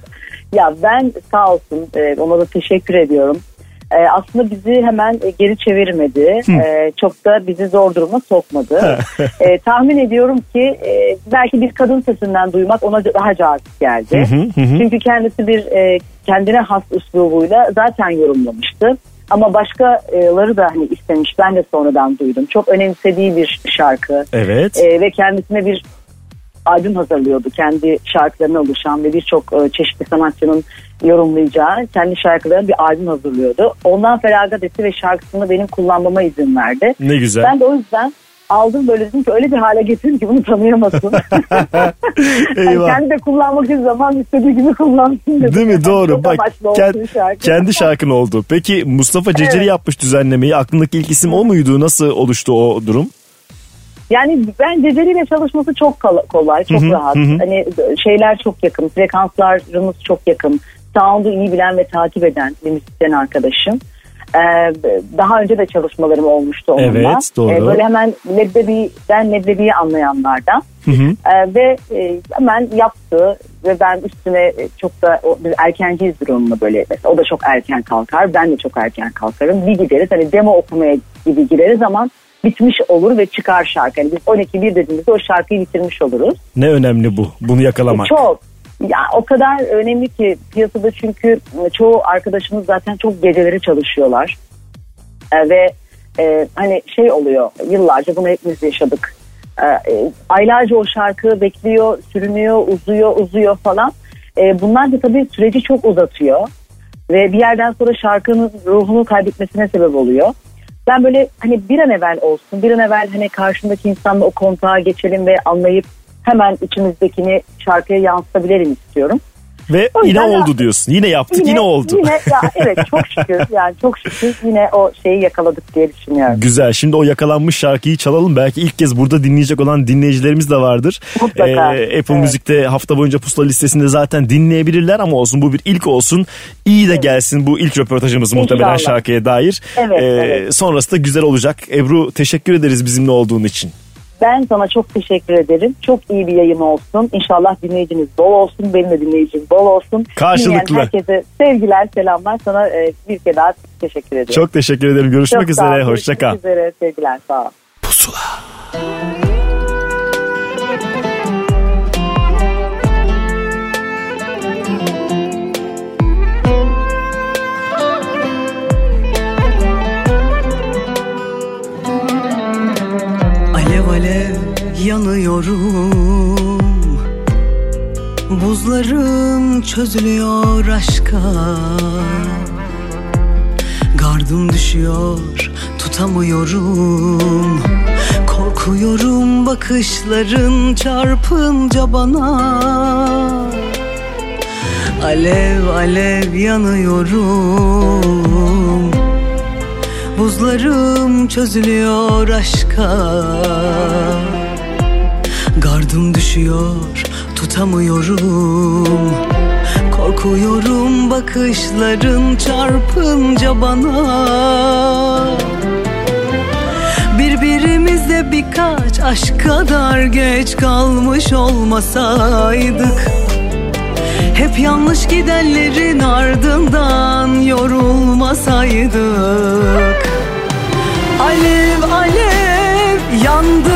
ya ben sağ olsun e, ona da teşekkür ediyorum. E, aslında bizi hemen geri çevirmedi. E, çok da bizi zor duruma sokmadı. E, tahmin ediyorum ki e, belki bir kadın sesinden duymak ona daha cazip geldi. Hı hı, hı hı. Çünkü kendisi bir e, kendine has üslubuyla zaten yorumlamıştı. Ama başkaları da hani istemiş. Ben de sonradan duydum. Çok önemsediği bir şarkı. Evet. E, ve kendisine bir albüm hazırlıyordu. Kendi şarkılarına oluşan ve birçok e, çeşitli sanatçının yorumlayacağı kendi şarkılarına bir albüm hazırlıyordu. Ondan feragat etti ve şarkısını benim kullanmama izin verdi. Ne güzel. Ben de o yüzden aldım böyle dedim ki öyle bir hale getirin ki bunu tanıyamasın. yani kendi de kullanmak için zaman istediği gibi kullansın dedim. Değil mi? Doğru. Bak kend- şarkı. kendi şarkın oldu. Peki Mustafa Ceceli Evet. yapmış düzenlemeyi. Aklındaki ilk isim o muydu? Nasıl oluştu o durum? Yani ben Ceceli'yle çalışması çok kol- kolay, çok Hı hı, rahat. hı. Hani şeyler çok yakın, frekanslarımız çok yakın. Sound'u iyi bilen ve takip eden bir müzisyen arkadaşım. Ee, daha önce de çalışmalarım olmuştu onunla. Evet, doğru. Ee, böyle hemen leblebiden leblebiyi anlayanlardan. Hı hı. Ee, ve e, hemen yaptı ve ben üstüne e, çok da o, biz erkenciyizdir onunla böyle. Mesela o da çok erken kalkar, ben de çok erken kalkarım. Bir gideriz hani demo okumaya gibi gireriz ama bitmiş olur ve çıkar şarkı. Yani biz 12-1 dediğimizde o şarkıyı bitirmiş oluruz. Ne önemli bu. Bunu yakalamak. Çok. Ya o kadar önemli ki piyasada çünkü çoğu arkadaşımız zaten çok geceleri çalışıyorlar. Ee, ve e, hani şey oluyor yıllarca bunu hepimiz yaşadık. Ee, e, aylarca o şarkı bekliyor, sürünüyor, uzuyor, uzuyor falan. Ee, bunlar da tabii süreci çok uzatıyor. Ve bir yerden sonra şarkının ruhunu kaybetmesine sebep oluyor. Ben böyle hani bir an evvel olsun, bir an evvel hani karşımdaki insanla o kontağa geçelim ve anlayıp hemen içimizdekini şarkıya yansıtabilelim istiyorum. Ve O yine oldu diyorsun. Yine yaptık yine, oldu. Yine ya evet çok şükür yani çok şükür yine o şeyi yakaladık diye düşünüyorum. Güzel. Şimdi o yakalanmış şarkıyı çalalım. Belki ilk kez burada dinleyecek olan dinleyicilerimiz de vardır. Mutlaka. Ee, Apple Evet. Müzik'te hafta boyunca pusula listesinde zaten dinleyebilirler ama olsun bu bir ilk olsun. İyi de gelsin bu ilk röportajımız muhtemelen İnşallah. şarkıya dair. Evet, Ee, evet. Sonrası da güzel olacak. Ebru teşekkür ederiz bizimle olduğun için. Ben sana çok teşekkür ederim. Çok iyi bir yayın olsun. İnşallah dinleyiciniz bol olsun. Benim de dinleyicim bol olsun. Karşılıklı. Dinleyen herkese sevgiler, selamlar. Sana e, bir kere daha teşekkür ediyorum. Çok teşekkür ederim. Görüşmek Çok üzere. Hoşça kal. Görüşmek üzere. Sevgiler. Sağ ol. Alev yanıyorum. Buzlarım çözülüyor aşka. Gardım düşüyor tutamıyorum. Korkuyorum bakışların çarpınca bana. Alev alev yanıyorum. Buzlarım çözülüyor aşka Düşüyor tutamıyorum. Korkuyorum bakışların çarpınca bana. Birbirimize birkaç aşk kadar geç kalmış olmasaydık hep yanlış gidenlerin ardından yorulmasaydık. Alev alev yandım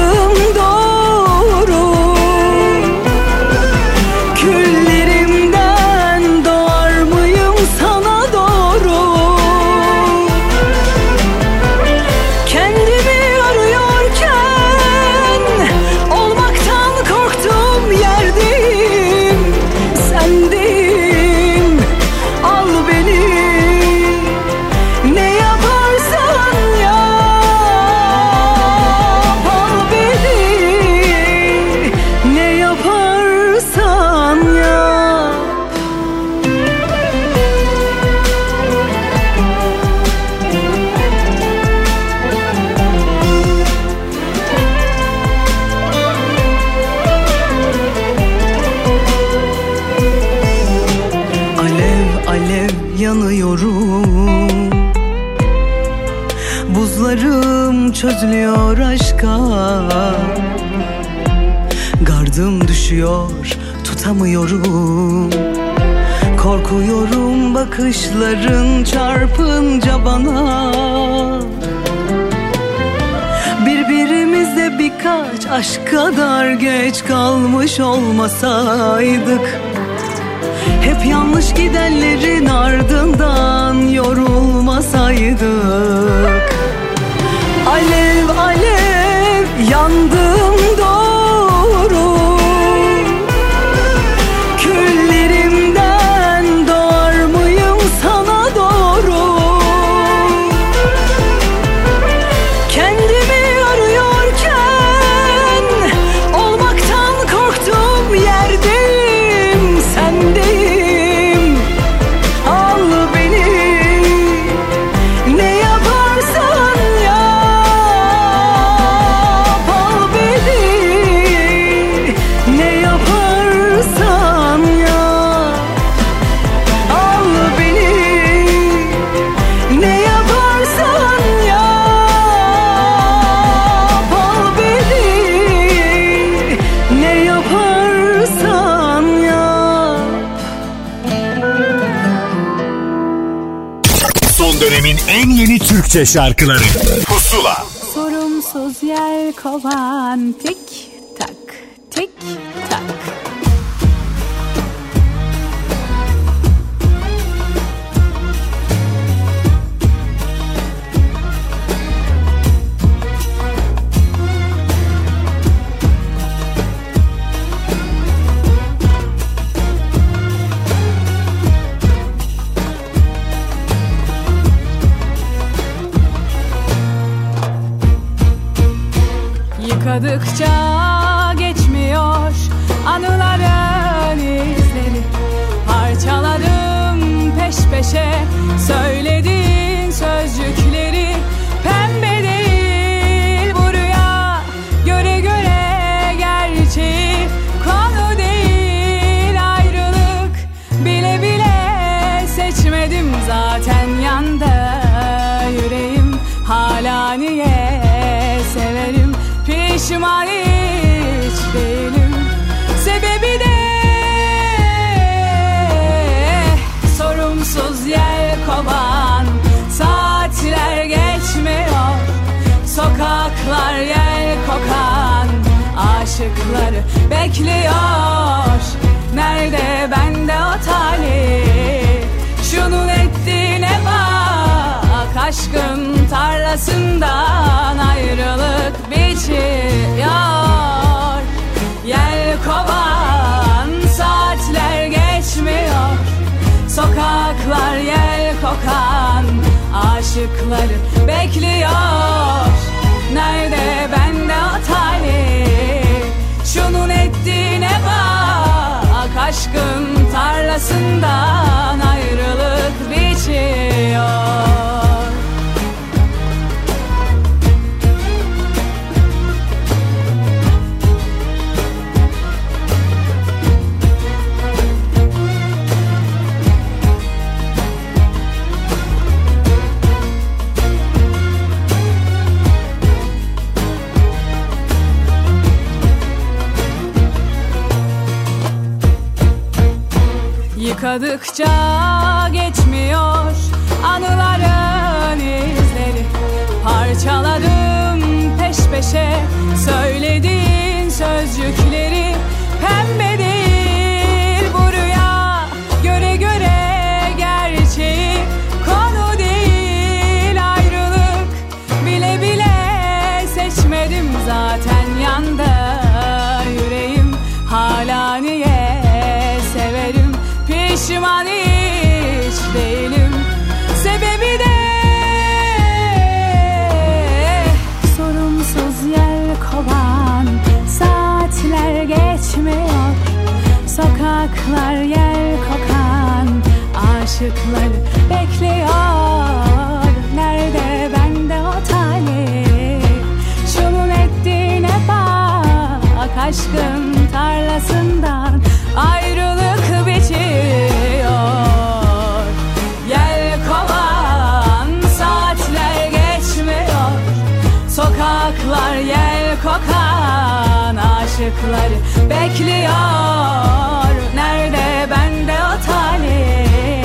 Korkuyorum bakışların çarpınca bana. Birbirimize birkaç aşk kadar geç kalmış olmasaydık Hep yanlış gidenlerin ardından yorulmasaydık. Alev alev yandım doğru Türkçe şarkıları. Pusula. Sorumsuz yer kovan tik tak tik Yıkadıkça Aşıkları bekliyor. Nerede bende o talih? Şunun ettiğine bak. Aşkın tarlasından ayrılık biçiyor. Yel kovan saatler geçmiyor. Sokaklar yel kokan aşıkları bekliyor. Nerede bende o talih Şunun ettiğine bak Aşkın tarlasından ayrılık biçiyor Yıkadıkça geçmiyor anıların izleri. Parçaladım peş peşe söylediğin sözcükleri. Pembe Aşıklar yer kokan Aşıklar bekliyor. Nerede bende o talih Şunun ettiğine bak Aşkın tarlasından Ayrılık biçiyor Gel kovan Saatler geçmiyor Sokaklar yer ışıkları bekliyor. Nerede bende o talih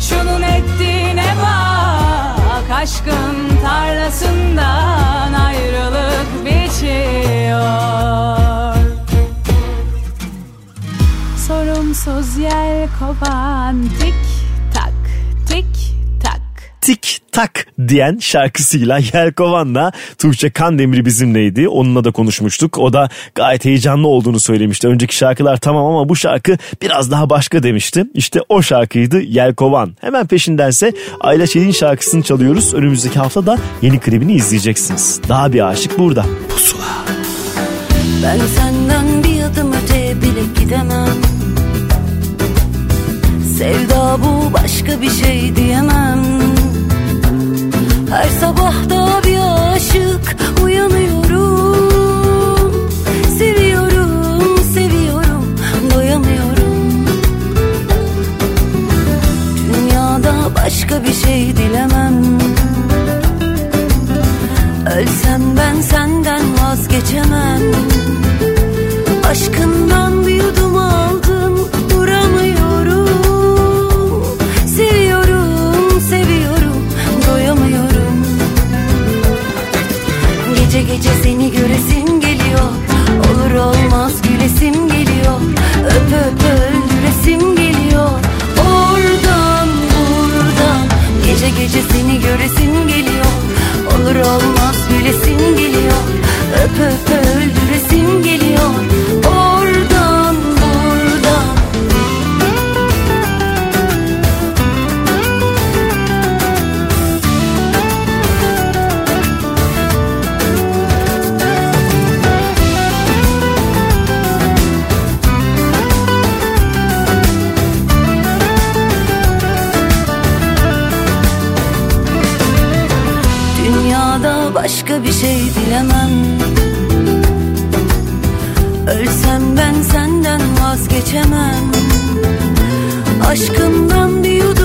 Şunun ettiğine bak Aşkın tarlasından ayrılık biçiyor. Sorumsuz yel kovan tak diyen şarkısıyla Yelkovan'la Tuğçe Kandemir bizimleydi. Onunla da konuşmuştuk. O da gayet heyecanlı olduğunu söylemişti. Önceki şarkılar tamam ama bu şarkı biraz daha başka demişti. İşte o şarkıydı Yelkovan. Hemen peşindense Ayla Çelik'in şarkısını çalıyoruz. Önümüzdeki hafta da yeni klibini izleyeceksiniz. Daha bir aşık burada. Pusula. Ben senden bir adım öteye bile gidemem Sevda bu başka bir şey diyemem Her sabah da bir aşık uyanıyorum. Seviyorum, seviyorum, doyamıyorum. Dünyada başka bir şey dilemem. Ölsem ben senden vazgeçemem. Aşkından olmaz gülesim geliyor. Öp öp öldüresim başka bir şey dilemem Ölsem ben senden vazgeçemem. Aşkımdan bir yudum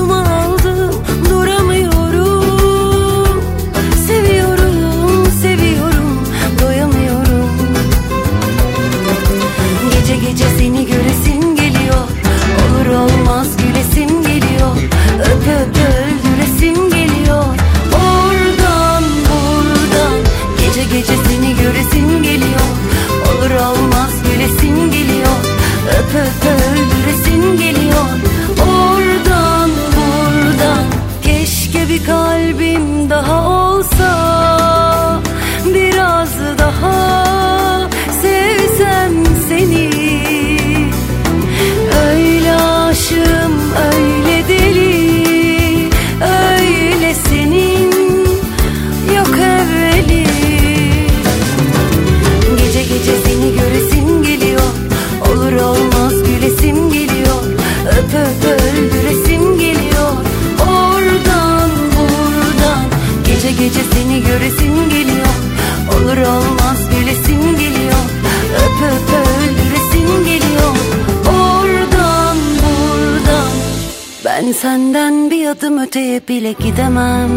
senden bir adım öteye bile gidemem.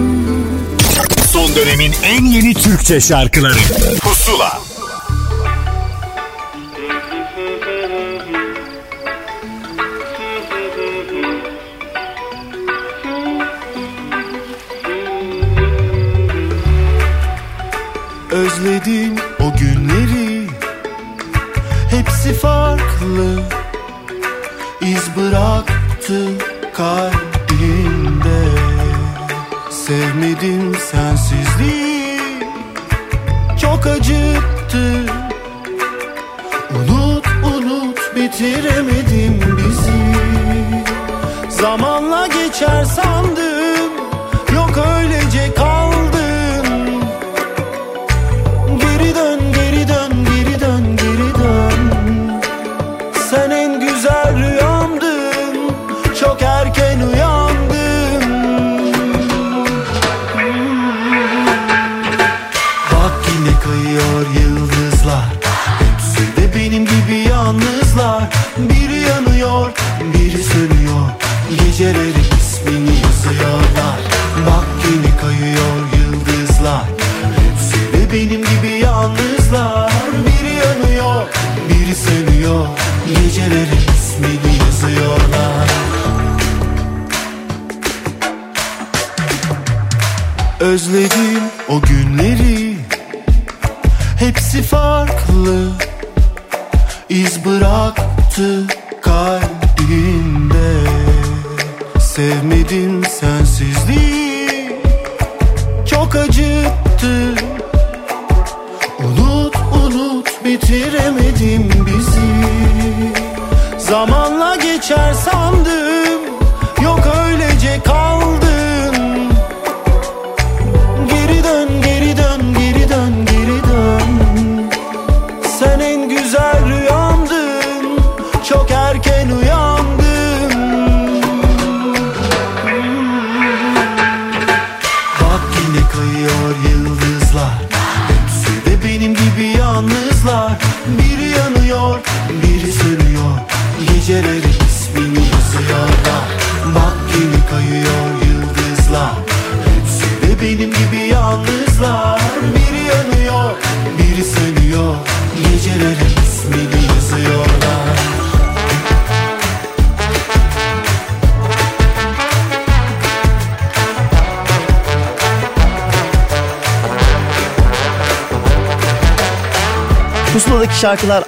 Son dönemin en yeni Türkçe şarkıları. Pusula. Özledim o günleri. Hepsi farklı. İz bıraktı kalbimde Sevmedim sensizliği. Çok acıttı. Unut unut bitiremedim bizi. Zamanla geçer sandım özledim.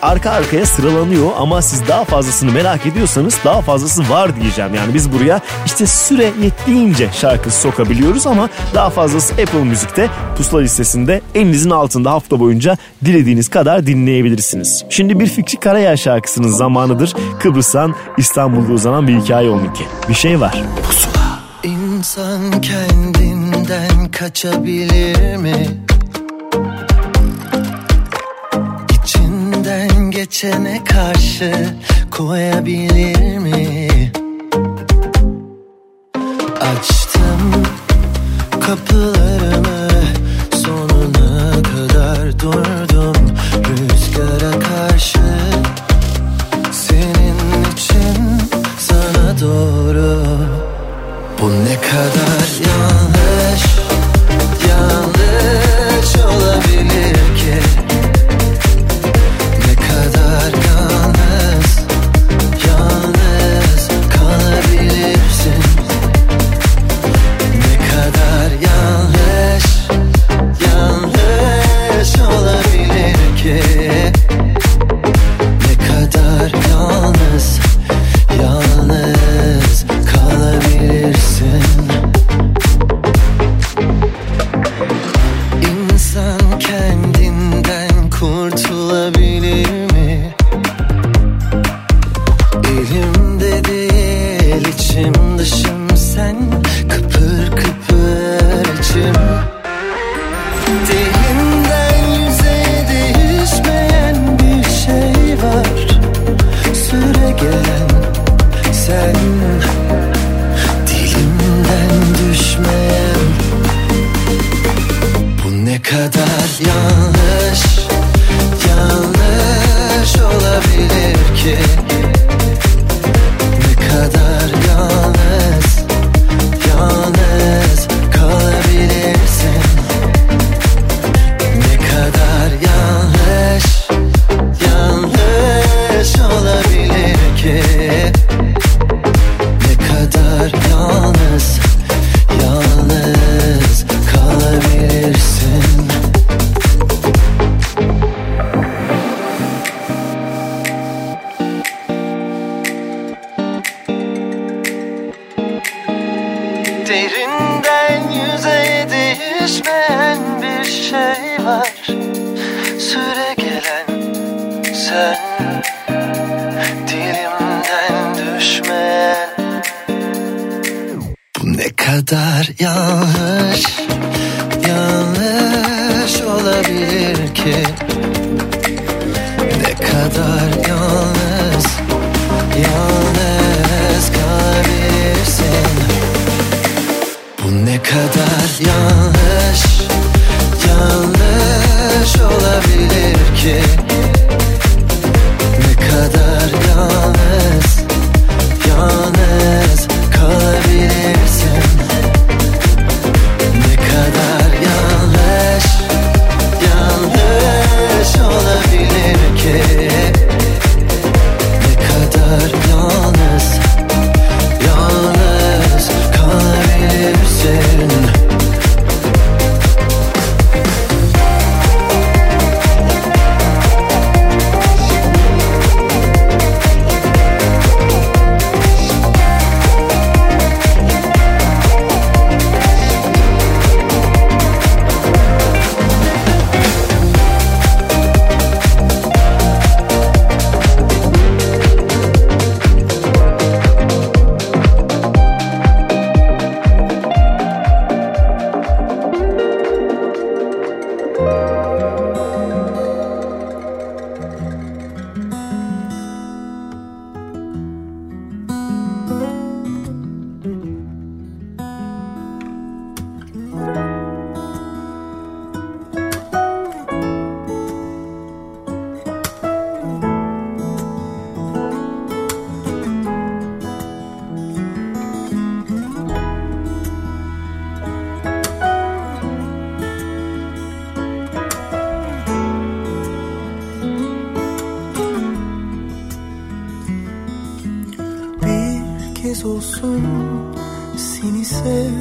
arka arkaya sıralanıyor ama siz daha fazlasını merak ediyorsanız daha fazlası var diyeceğim. Yani biz buraya işte süre yettiğince şarkı sokabiliyoruz ama daha fazlası Apple Müzik'te pusula listesinde elinizin altında hafta boyunca dilediğiniz kadar dinleyebilirsiniz. Şimdi bir Fikri Karayel şarkısının zamanıdır. Kıbrıs'tan İstanbul'da uzanan bir hikaye onunki. Bir şey var. Pusula. İnsan kendinden kaçabilir mi? ateşe karşı koyabilir miyim?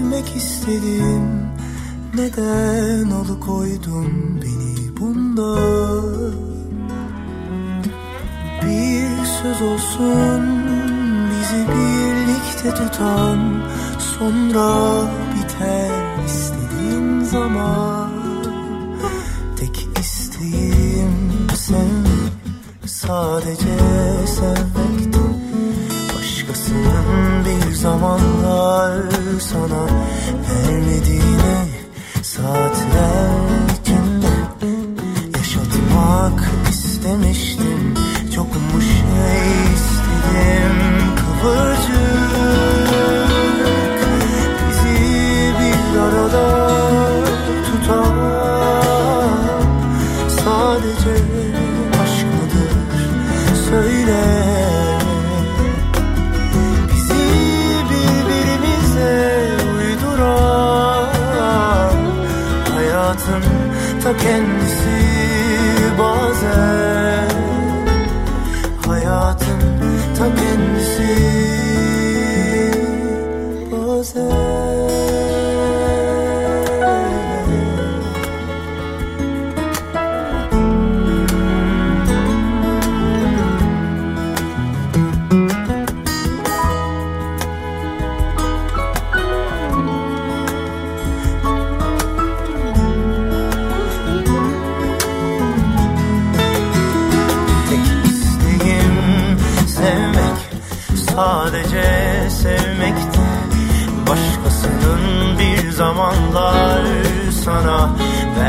Sevmek istedim. Neden alıkoydun beni bundan Bir söz olsun bizi birlikte tutan Sonra biter istediğin zaman. Tek isteğim sevmek Sadece sevmekti Başkasının zamanlar sana vermediğini Saatler içinde yaşatmak istemiştim. Çok mu şey istedim? Kıvırcık kendisi bazen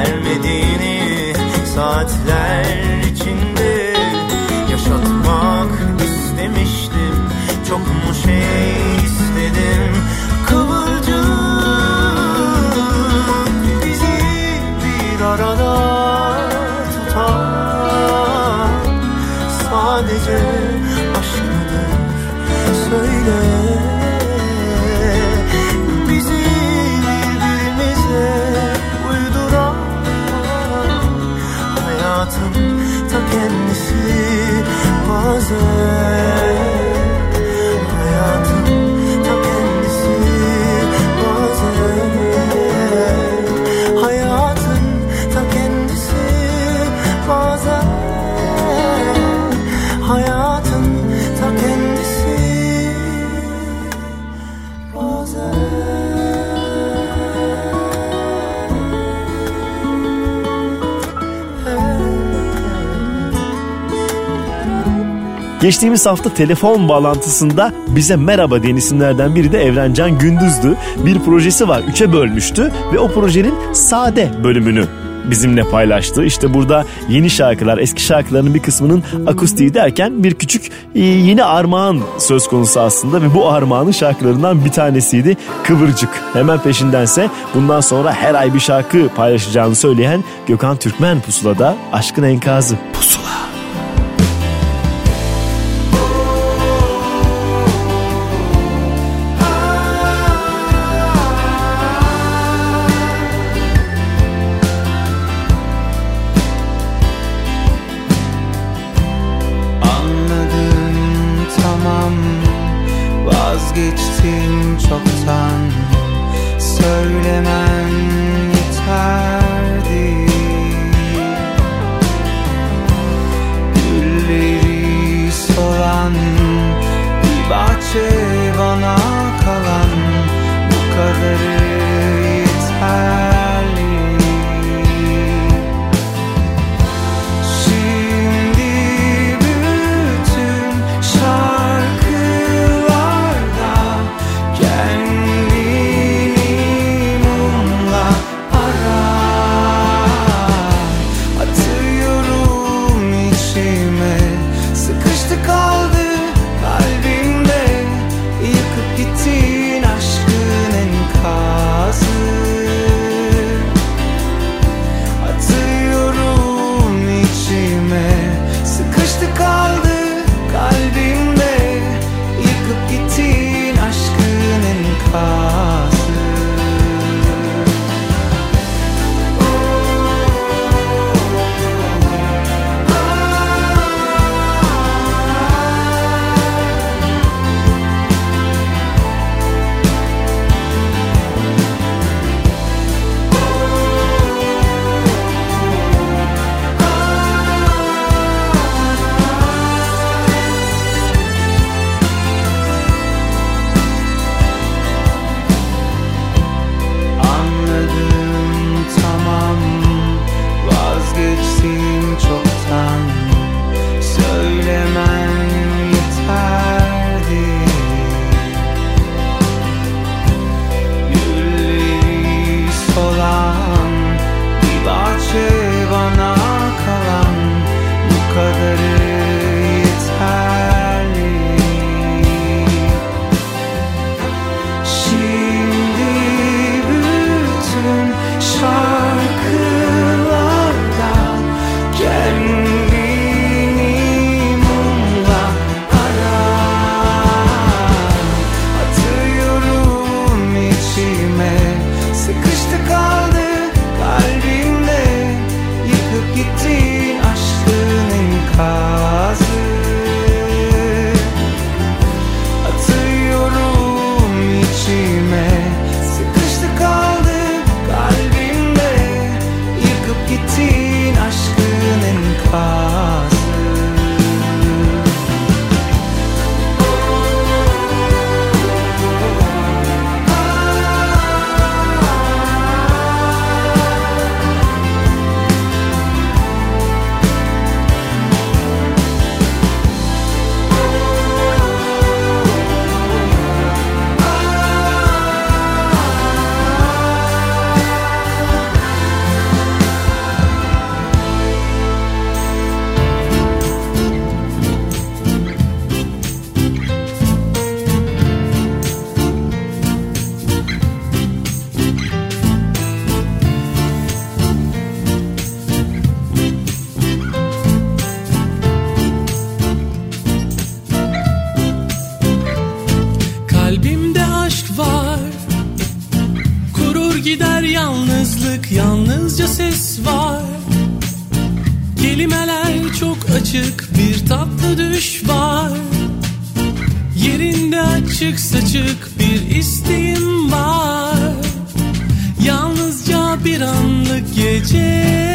vermediğini Saatler içinde yaşatmak istemiştim. Çok mu şey bazen Geçtiğimiz hafta telefon bağlantısında bize merhaba diyen isimlerden biri de Evrencan Gündüz'dü. Bir projesi var. Üçe bölmüştü ve o projenin sade bölümünü bizimle paylaştı. İşte burada yeni şarkılar, eski şarkıların bir kısmının akustiği derken bir küçük e, yeni armağan söz konusu aslında ve bu armağanın şarkılarından bir tanesiydi Kıvırcık. Hemen peşindense bundan sonra her ay bir şarkı paylaşacağını söyleyen Gökhan Türkmen Pusula'da Aşkın Enkazı. açık bir isteğim var. Yalnızca bir anlık gece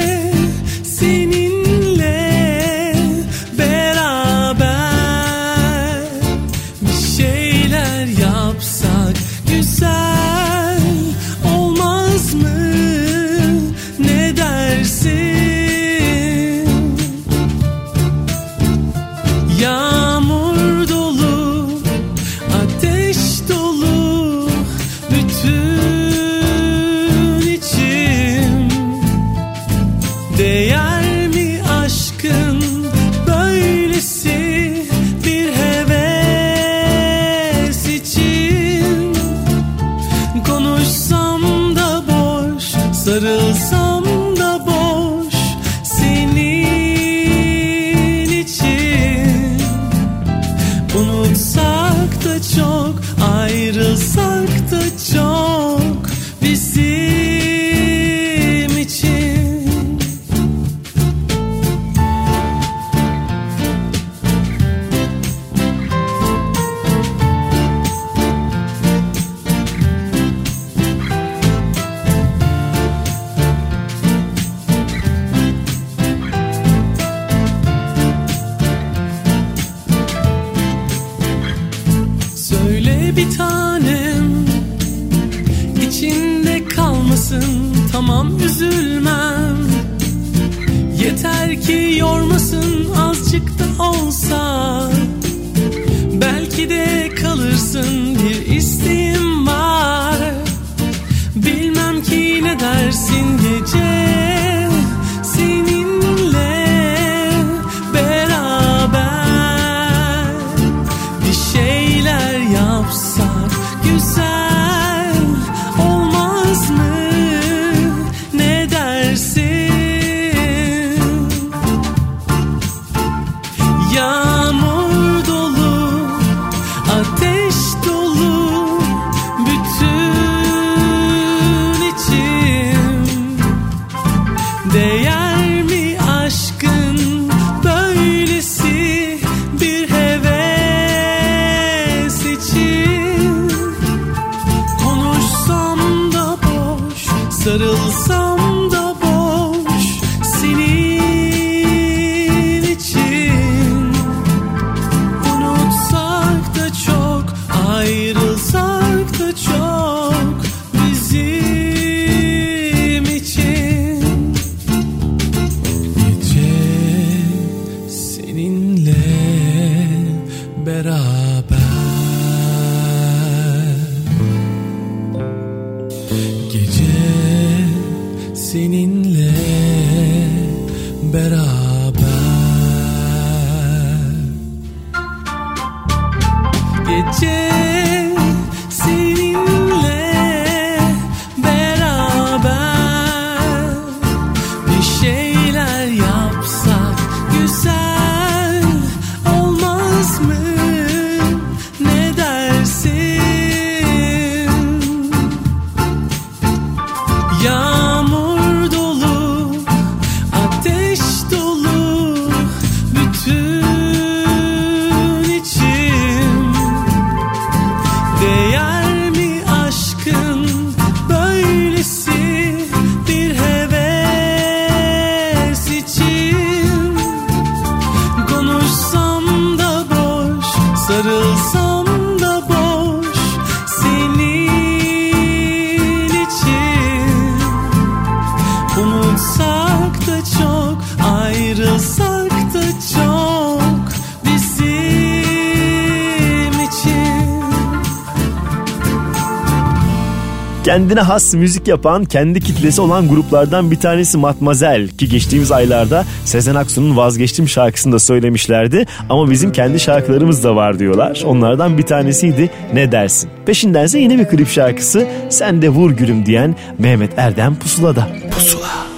kendine has müzik yapan, kendi kitlesi olan gruplardan bir tanesi Matmazel ki geçtiğimiz aylarda Sezen Aksu'nun Vazgeçtim şarkısını da söylemişlerdi ama bizim kendi şarkılarımız da var diyorlar. Onlardan bir tanesiydi Ne Dersin. Peşindense yine bir klip şarkısı Sen de Vur Gülüm diyen Mehmet Erdem Pusula'da. Pusula.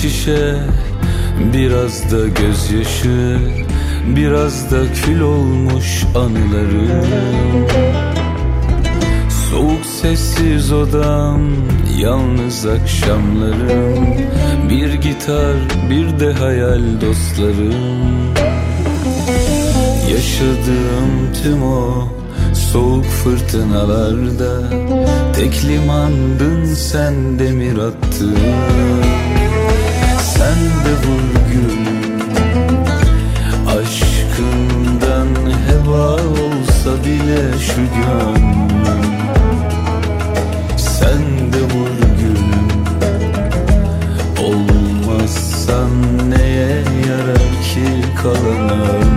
Şişe Biraz da gözyaşı Biraz da kül olmuş anılarım Soğuk sessiz odam Yalnız akşamlarım. Bir gitar bir de hayal dostlarım. Yaşadığım tüm o soğuk fırtınalarda Tek limandın sen demir attın Sen de vur gülüm Aşkından heba olsa bile şu gönlüm. Sen de vur gülüm Olmazsan neye yarar ki kalan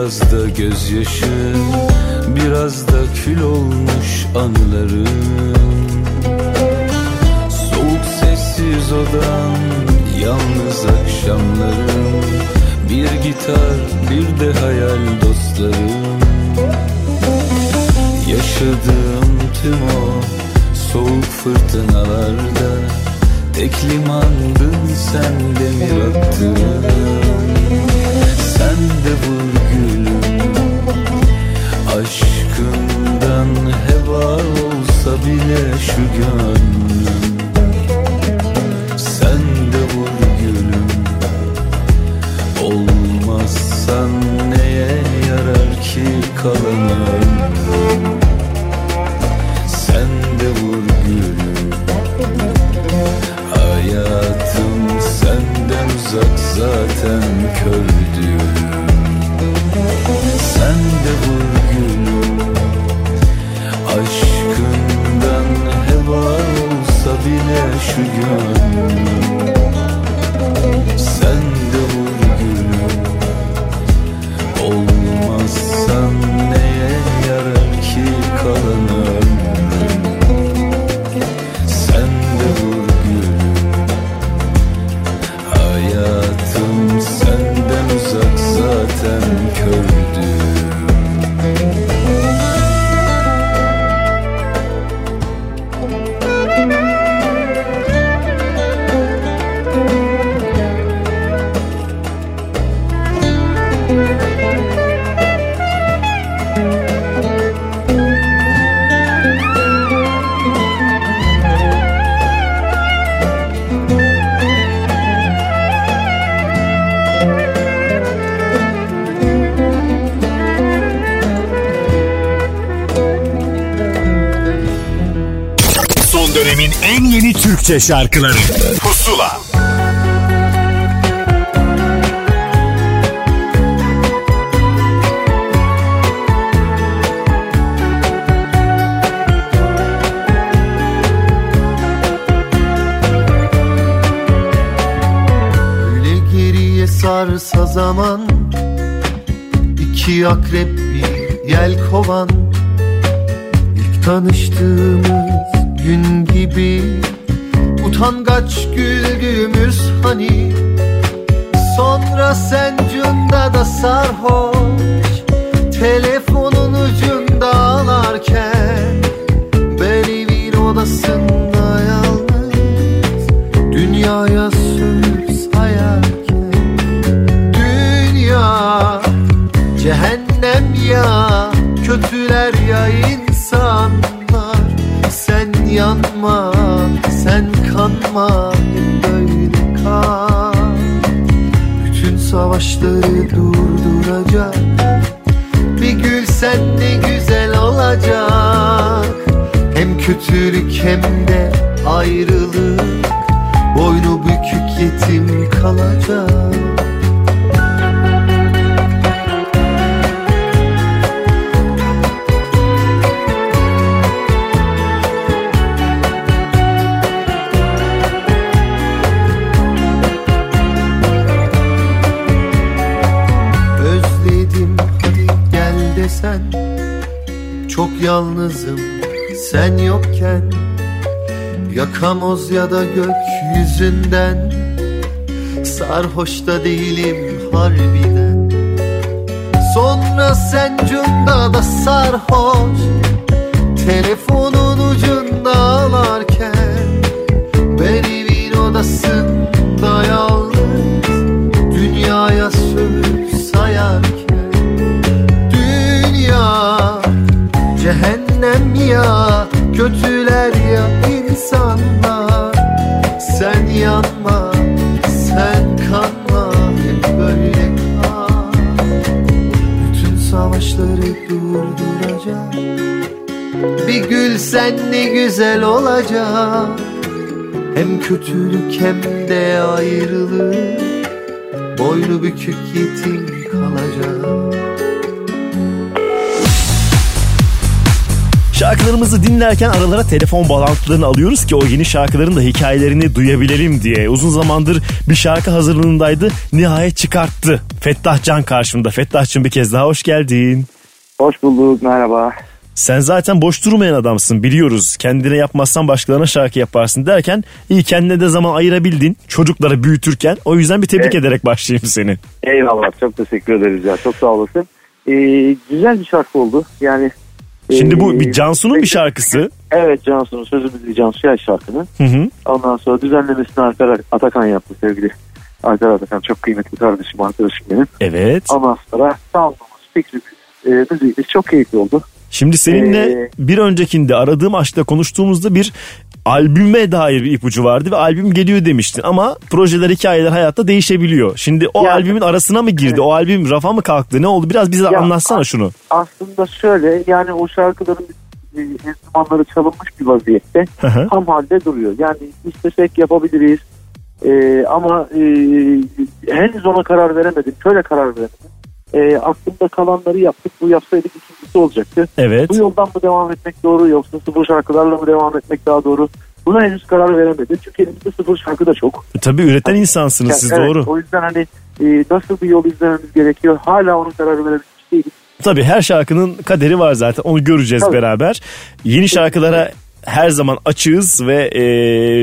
Biraz da gözyaşı Biraz da kül olmuş anılarım. Soğuk sessiz odam Yalnız akşamlarım. Bir gitar bir de hayal dostlarım. Yaşadığım tüm o soğuk fırtınalarda Tek limandın sen demir attın Sen de gülüm Aşkından heba olsa bile şu gönlüm. Sen de vur gülüm. Olmazsan neye yarar ki kalan Türkçe şarkıları. Pusula. Öyle geriye sarsa zaman iki akrep bir yel kovan. İlk tanıştığımız gün gibi Utangaç güldüğümüz hani. Sonra sen cunda da sarhoş. Telefonun savaşları durduracak. Bir gül sen ne güzel olacak. Hem kötülük hem de ayrılık. Boynu bükük yetim kalacak Yakamoz ya da gökyüzünden Sarhoş da değilim harbiden. Sonra sen cunda da sarhoş Telefonun Sen yanma sen kanma Hep böyle kal. Bütün savaşları durduracak Bir gül sen ne güzel olacak. Hem kötülük hem de ayrılık. Boynu bükük yetim kalacak Şarkılarımızı dinlerken aralara telefon bağlantılarını alıyoruz ki o yeni şarkıların da hikayelerini duyabilelim diye. Uzun zamandır bir şarkı hazırlığındaydı. Nihayet çıkarttı. Fettah Can karşımda. Fettah'cığım bir kez daha hoş geldin. Hoş bulduk merhaba. Sen zaten boş durmayan adamsın biliyoruz. Kendine yapmazsan başkalarına şarkı yaparsın derken iyi kendine de zaman ayırabildin çocukları büyütürken. O yüzden bir tebrik Evet. ederek başlayayım seni. Eyvallah çok teşekkür ederiz ya çok sağ olasın. Ee, güzel bir şarkı oldu yani. Şimdi bu ee, bir Cansu'nun bir şarkısı. Evet Cansu'nun sözü müziği Cansu Yay şarkının. Hı hı. Ondan sonra düzenlemesini Alper Atakan yaptı sevgili. Alper Atakan çok kıymetli kardeşim arkadaşım benim. Evet. Ondan sonra soundlaması fikri e, çok keyifli oldu. Şimdi seninle Ee, bir öncekinde aradığım aşkta konuştuğumuzda bir albüme dair bir ipucu vardı ve albüm geliyor demiştin ama projeler hikayeler hayatta değişebiliyor. Şimdi o albümün arasına mı girdi? O albüm rafa mı kalktı? Ne oldu? Biraz bize Ya, anlatsana şunu. aslında şöyle yani o şarkıların e, enstrümanları çalınmış bir vaziyette Hı hı. tam halde duruyor. Yani istesek yapabiliriz E, ama e, henüz ona karar veremedim. Şöyle karar veremedim. E, aklımda kalanları yaptık. Bu yapsaydık ikincisi olacaktı. Evet. Bu yoldan mı devam etmek doğru yoksa sıfır şarkılarla mı devam etmek daha doğru? Buna henüz karar veremedim. Çünkü elimizde sıfır şarkı da çok. E, tabii üreten insansınız siz Evet, doğru. O yüzden hani e, nasıl bir yol izlememiz gerekiyor hala onun kararı verebilmiş değiliz. Tabii her şarkının kaderi var zaten onu göreceğiz Tabii. beraber. Yeni şarkılara her zaman açığız ve e,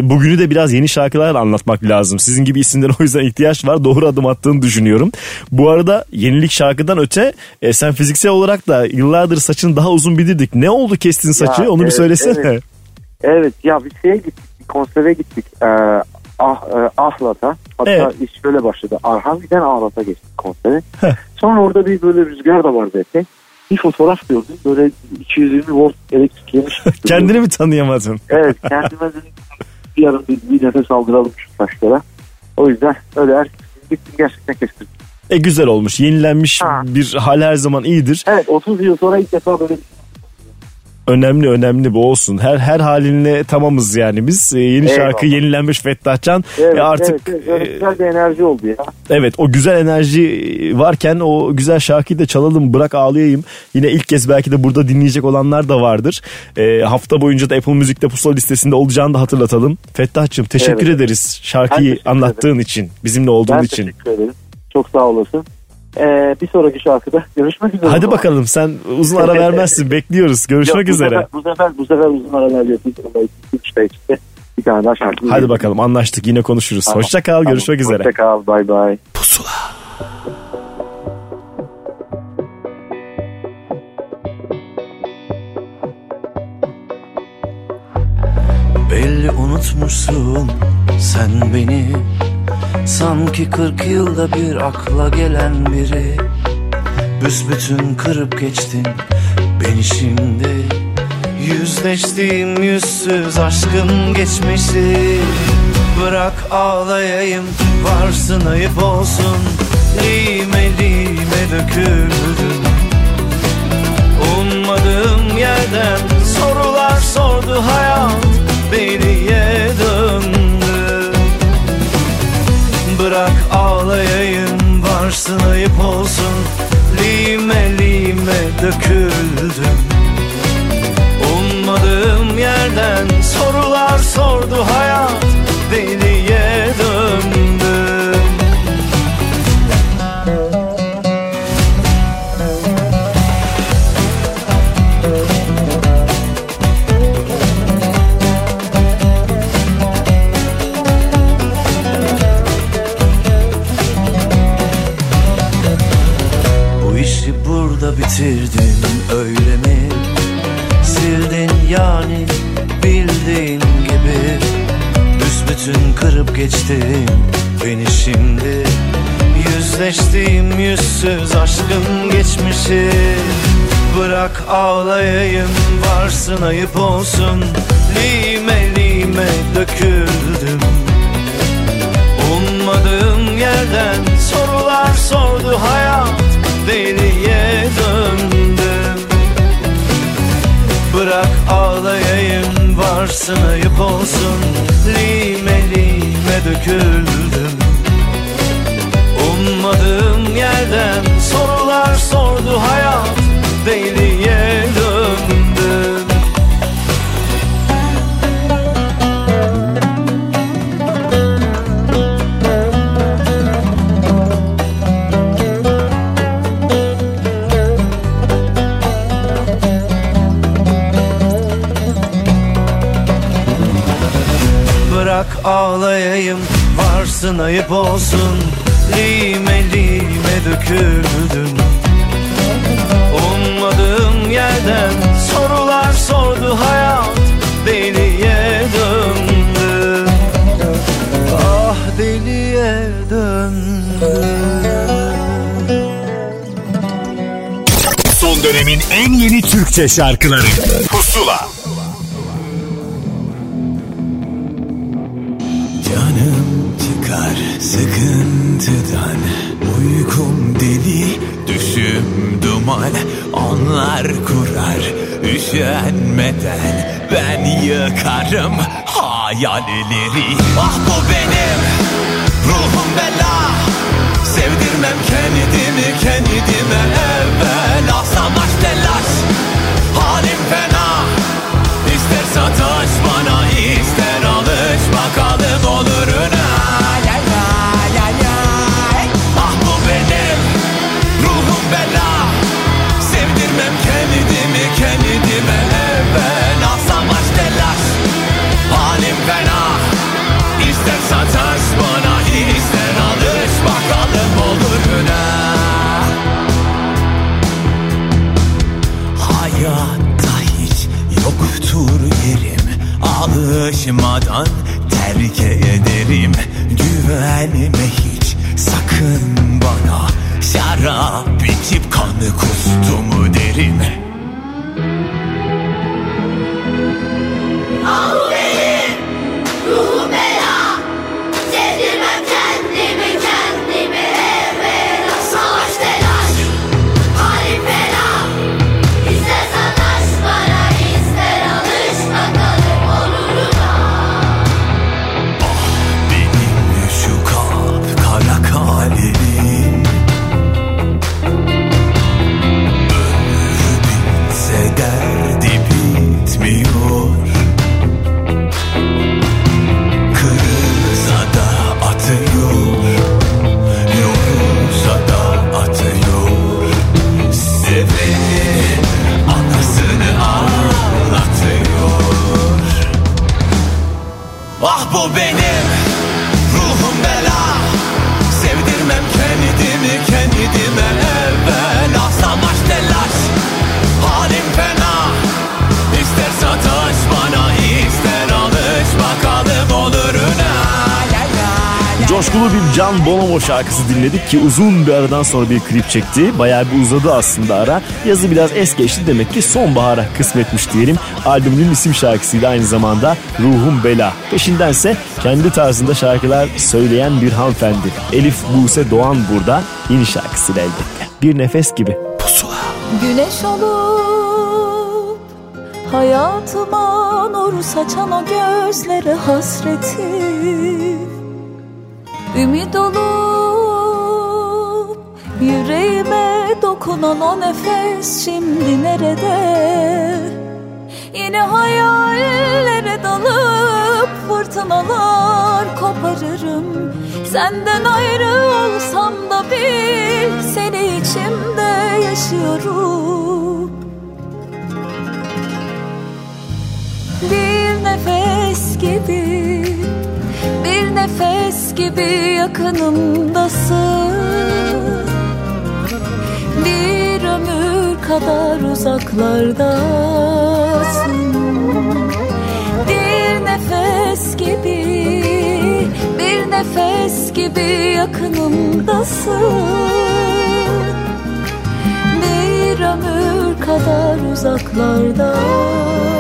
bugünü de biraz yeni şarkılarla anlatmak lazım. Sizin gibi isimlere o yüzden ihtiyaç var. Doğru adım attığını düşünüyorum. Bu arada yenilik şarkıdan öte e, sen fiziksel olarak da yıllardır saçını daha uzun bilirdik. Ne oldu kestin saçı? Ya, Onu bir evet, söylesene. evet. Evet ya bir şeye gittik bir konsere gittik ee, ah, e, Ahlat'a hatta Evet. iş şöyle başladı Arhavi'den Ahlat'a geçtik konsere sonra orada bir böyle rüzgar da vardı epey bir fotoğraf gördüm böyle 220 volt elektrik yemiş Kendini mi tanıyamadın? evet kendime dedim bir yarın bir, bir nefes aldıralım şu saçlara o yüzden öyle gittim gerçekten kestirdim E güzel olmuş. Yenilenmiş bir hal her zaman iyidir. evet 30 yıl sonra ilk defa böyle Önemli önemli bu olsun. Her her halinle tamamız yani biz. E, yeni Eyvallah. şarkı yenilenmiş Fettah Can. evet, E, artık evet, evet, öyle güzel bir enerji oldu ya Evet o güzel enerji varken o güzel şarkıyı da çalalım bırak ağlayayım. Yine ilk kez belki de burada dinleyecek olanlar da vardır. Ee, hafta boyunca da Apple Müzik'te pusula listesinde olacağını da hatırlatalım. Fettah'cığım teşekkür Evet. ederiz şarkıyı anlattığın için bizimle olduğun ben için. teşekkür ederim çok sağ olasın Ee, bir sonraki şarkıda görüşmek üzere. Hadi bakalım sen uzun ara vermezsin bekliyoruz. Görüşmek Yok, bu üzere. Sefer, bu sefer bu sefer uzun aralar yapayım. İşte işte bir tane daha şarkı. Hadi bakalım anlaştık yine konuşuruz. Tamam, Hoşça kal tamam. görüşmek üzere. Hoşça kal bay bay. Belli unutmuşsun sen beni. Sanki kırk yılda bir akla gelen biri. Büsbütün kırıp geçtin beni şimdi. Yüzleştiğim yüzsüz aşkın geçmişi. Bırak ağlayayım varsın ayıp olsun. Lime lime döküldüm Ummadığım yerden sorular sordu hayat deliye döndü. Bırak ağlayayım varsın ayıp olsun. Lime lime döküldüm. Ummadığım yerden sorular sordu hayat. Deliye döndüm Büsbütün kırıp geçtin beni şimdi. Yüzleştiğim yüzsüz aşkın geçmişi. Bırak ağlayayım varsın ayıp olsun. Lime lime döküldüm. Ummadığım yerden sorular sordu hayat Deliye döndüm Bırak ağlayayım varsın ayıp olsun. Lime lime döküldüm. Ummadığım yerden sorular sordu hayat Deliye ağlayayım varsın ayıp olsun. Lime lime döküldüm Ummadığım yerden sorular sordu hayat Deliye döndü. Ah deliye döndü. Son dönemin en yeni Türkçe şarkıları yıkarım hayalleri Ah bu benim Can Bonomo şarkısı dinledik ki uzun bir aradan sonra bir klip çekti. Bayağı bir uzadı aslında ara. Yazı biraz es geçti demek ki sonbahara kısmetmiş diyelim. Albümünün isim şarkısıydı aynı zamanda Ruhum Bela. Peşindense kendi tarzında şarkılar söyleyen bir hanımefendi. Elif Buse Doğan burada yeni şarkısıyla elbette. Bir nefes gibi. Pusula. Güneş olup Hayatıma nur saçan o gözlere hasretim Ümit olup yüreğime dokunan o nefes şimdi nerede? Yine hayallere dalıp fırtınalar koparırım Senden ayrı olsam da bil seni içimde yaşıyorum Bir nefes gibi bir nefes gibi yakınımdasın. Bir ömür kadar uzaklardasın. Bir nefes gibi bir nefes gibi yakınımdasın. Bir ömür kadar uzaklardasın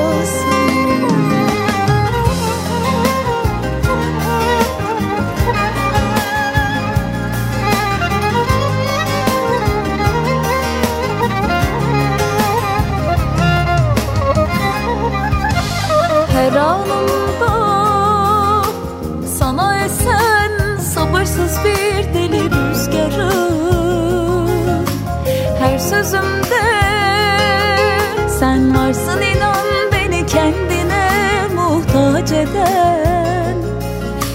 sen varsın inan beni kendine muhtaç eden.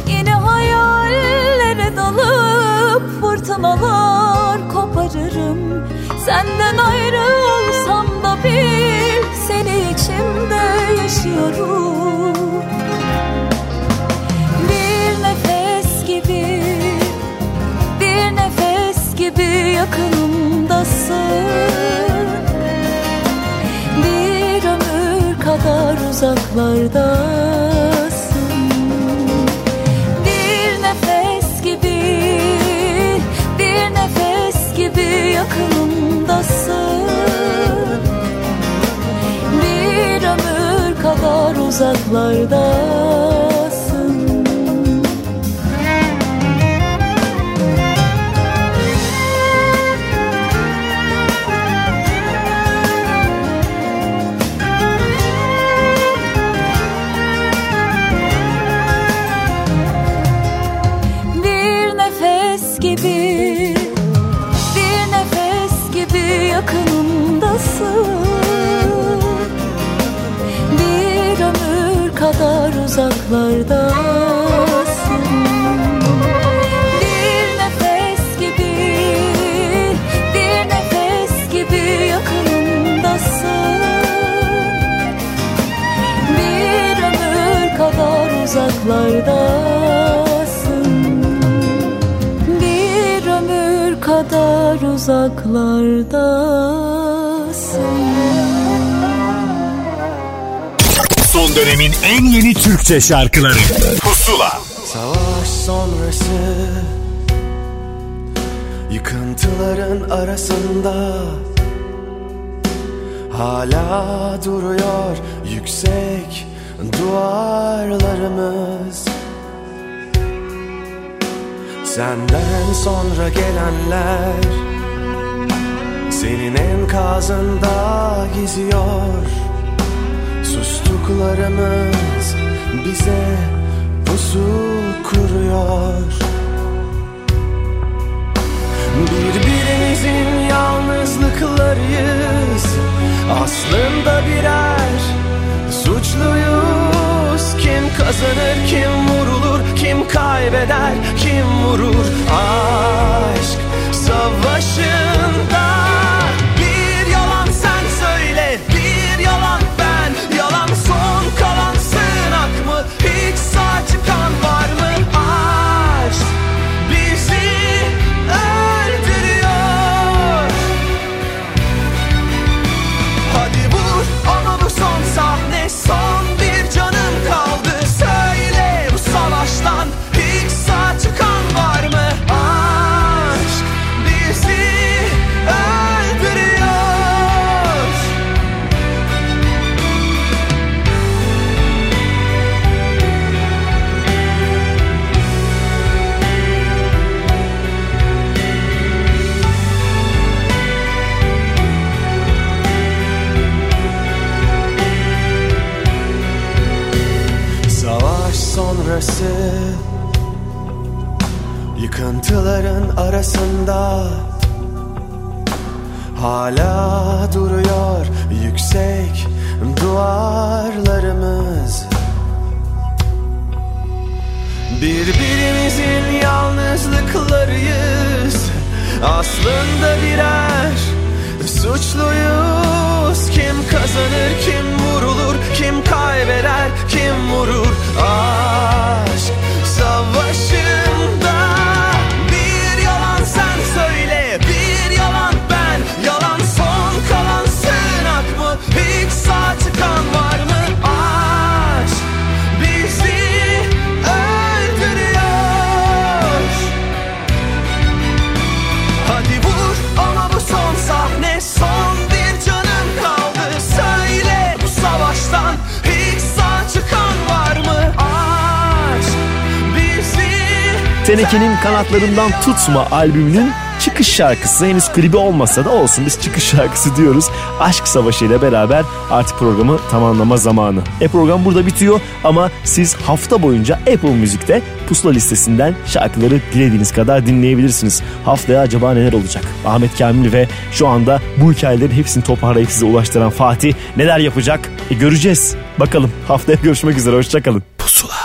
Yine hayallere dalıp fırtınalar koparırım. Senden ayrı olsam da bil seni içimde yaşıyorum uzaklardasın. Bir nefes gibi bir nefes gibi yakınımdasın. Bir ömür kadar uzaklardasın uzaklardasın Bir nefes gibi Bir nefes gibi yakınımdasın. Bir ömür kadar uzaklardasın. Bir ömür kadar uzaklardasın Dönemin en yeni Türkçe şarkıları. Pusula. Savaş sonrası Yıkıntıların arasında Hala duruyor yüksek duvarlarımız. Senden sonra gelenler Senin enkazında geziyor Sustuklarımız bize pusu kuruyor. Birbirimizin yalnızlıklarıyız. Aslında birer suçluyuz. Kim kazanır, kim vurulur, kim kaybeder, kim vurur? Aşk savaşında Yıkıntıların arasında Hala duruyor yüksek duvarlarımız. Birbirimizin yalnızlıklarıyız. Aslında birer suçluyuz. Kim kazanır, kim vurulur, kim kaybeder, kim vurur? Aşk savaşında savaştan Hiç sağ çıkan var mı? Aşk bizi Teneke'nin Kanatlarından Tutma albümünün çıkış şarkısı. Henüz klibi olmasa da olsun biz çıkış şarkısı diyoruz. Aşk Savaşı ile beraber artık programı tamamlama zamanı. E program burada bitiyor ama siz hafta boyunca Apple Müzik'te pusula listesinden şarkıları dilediğiniz kadar dinleyebilirsiniz. Haftaya acaba neler olacak? Ahmet Kamil ve şu anda bu hikayelerin hepsini toparlayıp size ulaştıran Fatih neler yapacak? E göreceğiz. Bakalım haftaya görüşmek üzere hoşçakalın. Pusula.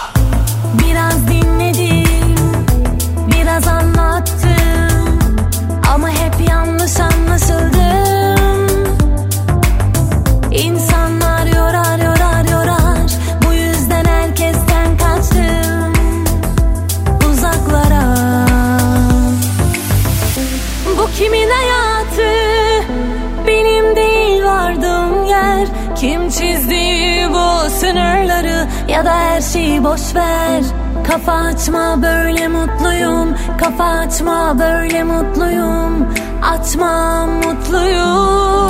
Ya da her şeyi boş ver. Kafa açma böyle mutluyum. Kafa açma böyle mutluyum. Açma mutluyum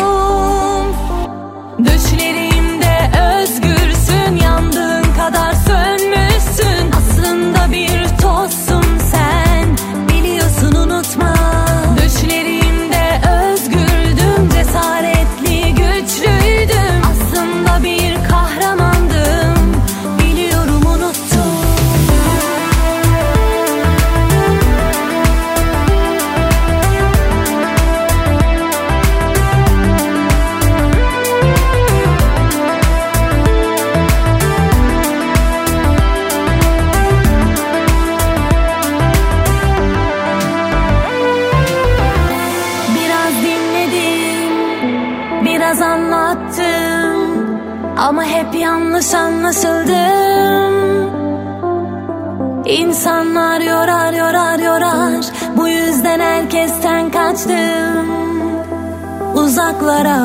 Uzaklara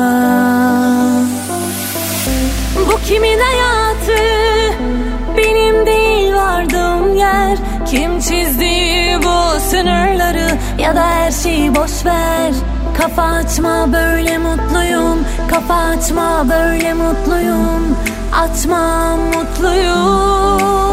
Bu kimin hayatı? Benim değil vardığım yer. Kim çizdi bu sınırları? Ya da her şeyi boş ver. Kafa açma böyle mutluyum. Kafa açma böyle mutluyum. Açma mutluyum